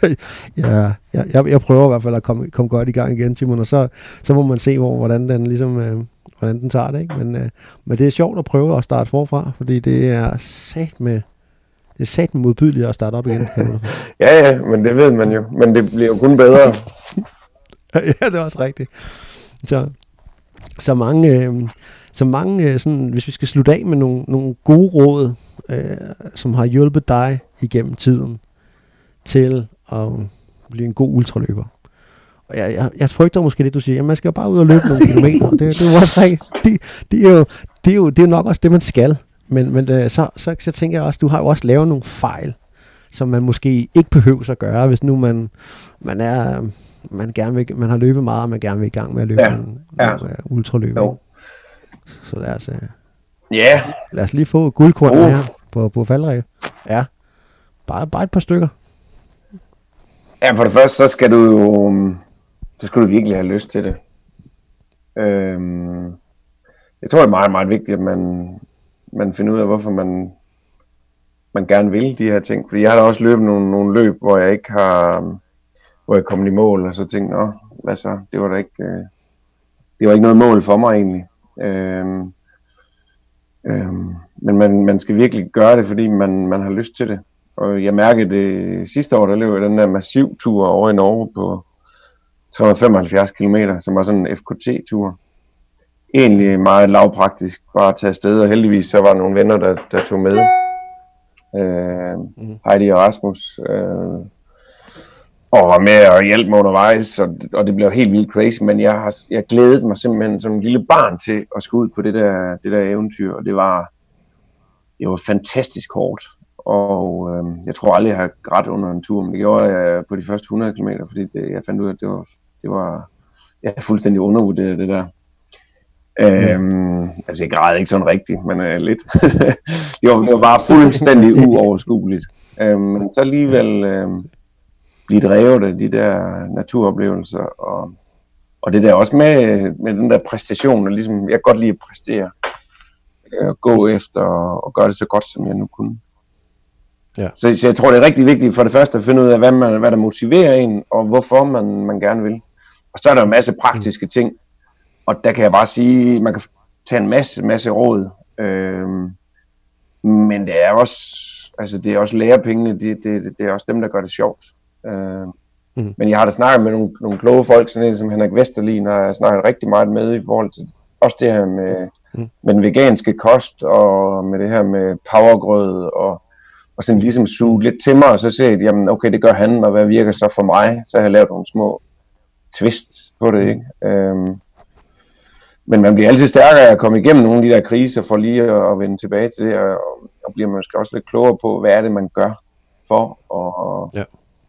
[LAUGHS] Ja, jeg, jeg, jeg prøver i hvert fald at komme, komme godt i gang igen, Simon, og så, så må man se, hvor, hvordan den ligesom, øh, hvordan den tager det, ikke? Men, øh, men det er sjovt at prøve at starte forfra, fordi det er sat med, det er sat med modbydeligt at starte op igen. [LAUGHS] Ja, ja, men det ved man jo. Men det bliver jo kun bedre. [LAUGHS] ja, det er også rigtigt. Så, så mange, øh, så mange øh, sådan, hvis vi skal slutte af med nogle, nogle gode råd, øh, som har hjulpet dig igennem tiden til at blive en god ultraløber. Og jeg, jeg, jeg frygter måske lidt, du siger, at man skal jo bare ud og løbe nogle kilometer. [LAUGHS] Det, det, er jo også. Det, er det, er jo, det er jo nok også det, man skal. Men, men øh, så, så, så tænker jeg også, du har jo også lavet nogle fejl, som man måske ikke behøver at gøre, hvis nu man, man er man gerne vil, man har løbet meget, og man gerne vil i gang med at løbe Ja, en, ja. en, uh, ultraløb. Jo. Så lad os, uh, Ja, lad os lige få guldkornet Uh. her på, på faldrække. Ja, bare, bare et par stykker. Ja, for det første, så skal du jo, så skal du virkelig have lyst til det. Øhm, jeg tror, det er meget, meget vigtigt, at man, man finder ud af, hvorfor man, man gerne vil de her ting. Fordi jeg har da også løbet nogle, nogle løb, hvor jeg ikke har, øhm, hvor jeg kom i mål, og så tænkte, nå, hvad så, det var da ikke, øh, det var ikke noget mål for mig egentlig. Øhm, øhm, men man, man skal virkelig gøre det, fordi man, man har lyst til det. Og jeg mærkede det sidste år, der løb jeg den der massiv tur over i Norge på 375 km, som var sådan en FKT-tur. Egentlig meget lavpraktisk, bare at tage afsted, og heldigvis så var der nogle venner, der, der tog med. Øh, Mhm. Heidi og Rasmus. Øh, og var med og hjalp mig undervejs, og, og det blev helt vildt crazy, men jeg har jeg glædede mig simpelthen som en lille barn til at skulle ud på det der, det der eventyr, og det var, det var fantastisk hårdt. Og øh, jeg tror aldrig, jeg har grædt under en tur, men det gjorde jeg på de første 100 km, fordi det, jeg fandt ud af, at det var, det var jeg fuldstændig undervurderet det der. Øhm, altså jeg græd ikke sådan rigtigt, men øh, lidt. [LAUGHS] det, var, det var bare fuldstændig [LAUGHS] uoverskueligt. Øhm, men så alligevel øh, blive drevet af de der naturoplevelser, og, og det der også med, med den der præstation, og ligesom, jeg kan godt lide at præstere, øh, gå efter og, og gøre det så godt, som jeg nu kunne. Ja. Så, så jeg tror, det er rigtig vigtigt for det første at finde ud af, hvad, man, hvad der motiverer en, og hvorfor man, man gerne vil. Og så er der en masse praktiske ting, og der kan jeg bare sige, man kan tage en masse, masse råd, øhm, men det er også, altså det er også lærepengene, det, det, det er også dem, der gør det sjovt. Øhm, Mhm. Men jeg har da snakket med nogle, nogle kloge folk, sådan en som Henrik Vesterlin, har jeg snakket rigtig meget med i forhold til også det her med, Mhm. med den veganske kost, og med det her med powergrød, og, og sådan ligesom suge lidt til mig, og så se, at jamen, okay, det gør han, og hvad virker så for mig? Så har jeg lavet nogle små twist på det, ikke? Øhm, men man bliver altid stærkere af at komme igennem nogle af de der kriser, for lige at, at vende tilbage til det, og, og bliver måske også lidt klogere på, hvad er det, man gør for at, Ja.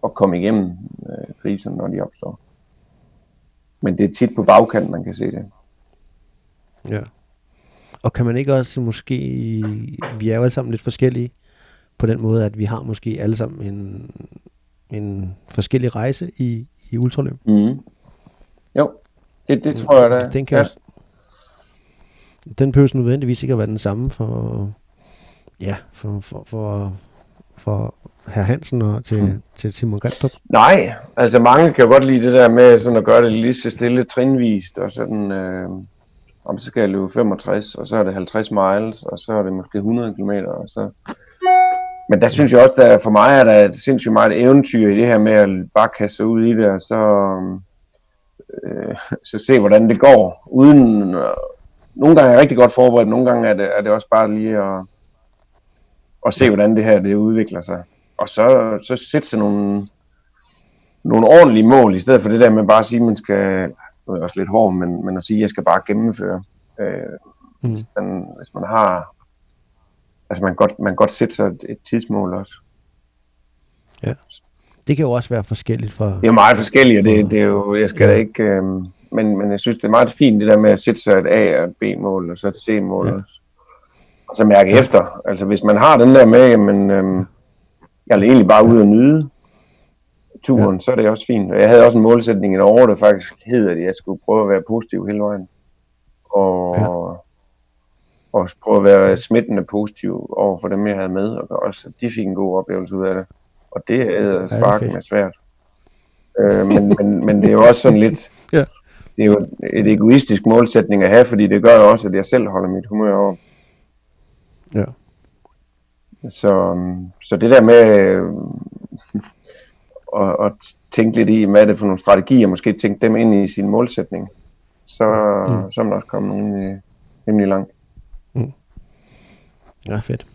at komme igennem øh, kriserne, når de opstår. Men det er tit på bagkant, man kan se det. Ja. Og kan man ikke også måske, vi er jo alle sammen lidt forskellige, på den måde, at vi har måske alle sammen en, en forskellig rejse i, i ultraløb. Mm. Jo, det, det tror jeg da. Den, kan ja. Den behøver nødvendigvis ikke at være den samme for, ja, for, for, for, for herr Hansen og til, Mm. til Simon Grenstrup. Nej, altså mange kan godt lide det der med sådan at gøre det lige så stille trinvist, og sådan, øh, om så skal jeg løbe 65, og så er det 50 miles, og så er det måske 100 km, og så... Men der synes jeg også, at for mig er der et sindssygt meget eventyr i det her med at bare kaste sig ud i det, og så, øh, så se, hvordan det går, uden... Nogle gange er jeg rigtig godt forberedt, nogle gange er det, er det også bare lige at, at se, hvordan det her det udvikler sig. Og så, så sætte sig nogle, nogle ordentlige mål, i stedet for det der med bare at sige, at man skal, nu er også lidt hård, men, men at sige, at jeg skal bare gennemføre. Øh, Mm. hvis, man, hvis man har, altså man godt, man godt sætte sig et, et tidsmål også. Det kan jo også være forskelligt fra... Det er meget forskelligt, og det, det er jo, jeg skal da ikke, øh, men, men jeg synes, det er meget fint, det der med at sætte sig et A- og et B-mål, og så et C-mål Ja. ja. også. Og så mærke ja. efter. Altså hvis man har den der med, jamen, øh, jeg vil egentlig bare ud og nyde turen, ja. så er det også fint. Og jeg havde også en målsætning i år, der faktisk hed, at jeg skulle prøve at være positiv hele vejen. Og, Ja. ja. og prøve at være smittende positiv over for dem, jeg havde med, og også, de fik en god oplevelse ud af det. Og det er er sparken fedt. med svært. Øh, men, men, men det er jo også sådan lidt, Ja. Det er jo et egoistisk målsætning at have, fordi det gør jo også, at jeg selv holder mit humør over. Ja. Så, så det der med øh, at, at tænke lidt i, hvad er det for nogle strategier, måske tænke dem ind i sin målsætning, så, Mm. mm. så er man også kommet rimelig, rimelig langt. Ja, fedt.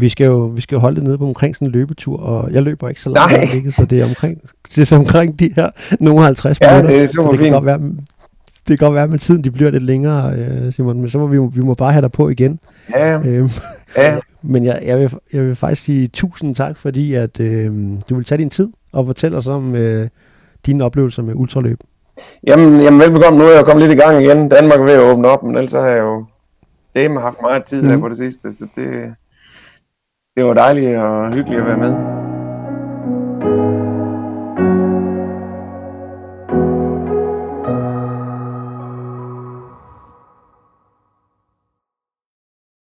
Vi skal jo, vi skal jo holde det nede på omkring sådan en løbetur, og jeg løber ikke så langt, Nej. øjeblikket, så det er omkring, det er så omkring de her nogle 50 Ja, minutter. det er så super det kan fint. godt være, det kan godt være, at med tiden de bliver lidt længere, øh, Simon, men så må vi, vi må bare have dig på igen. Ja, Øhm, ja. [LAUGHS] men jeg, jeg, vil, jeg vil faktisk sige tusind tak, fordi at, øh, du vil tage din tid og fortælle os om øh, dine oplevelser med ultraløb. Jamen, jamen velbekomme. Nu er jeg kommet lidt i gang igen. Danmark er ved at åbne op, men ellers har jeg jo det har haft meget tid her Mhm. på det sidste, så det, det var dejligt og hyggeligt at være med.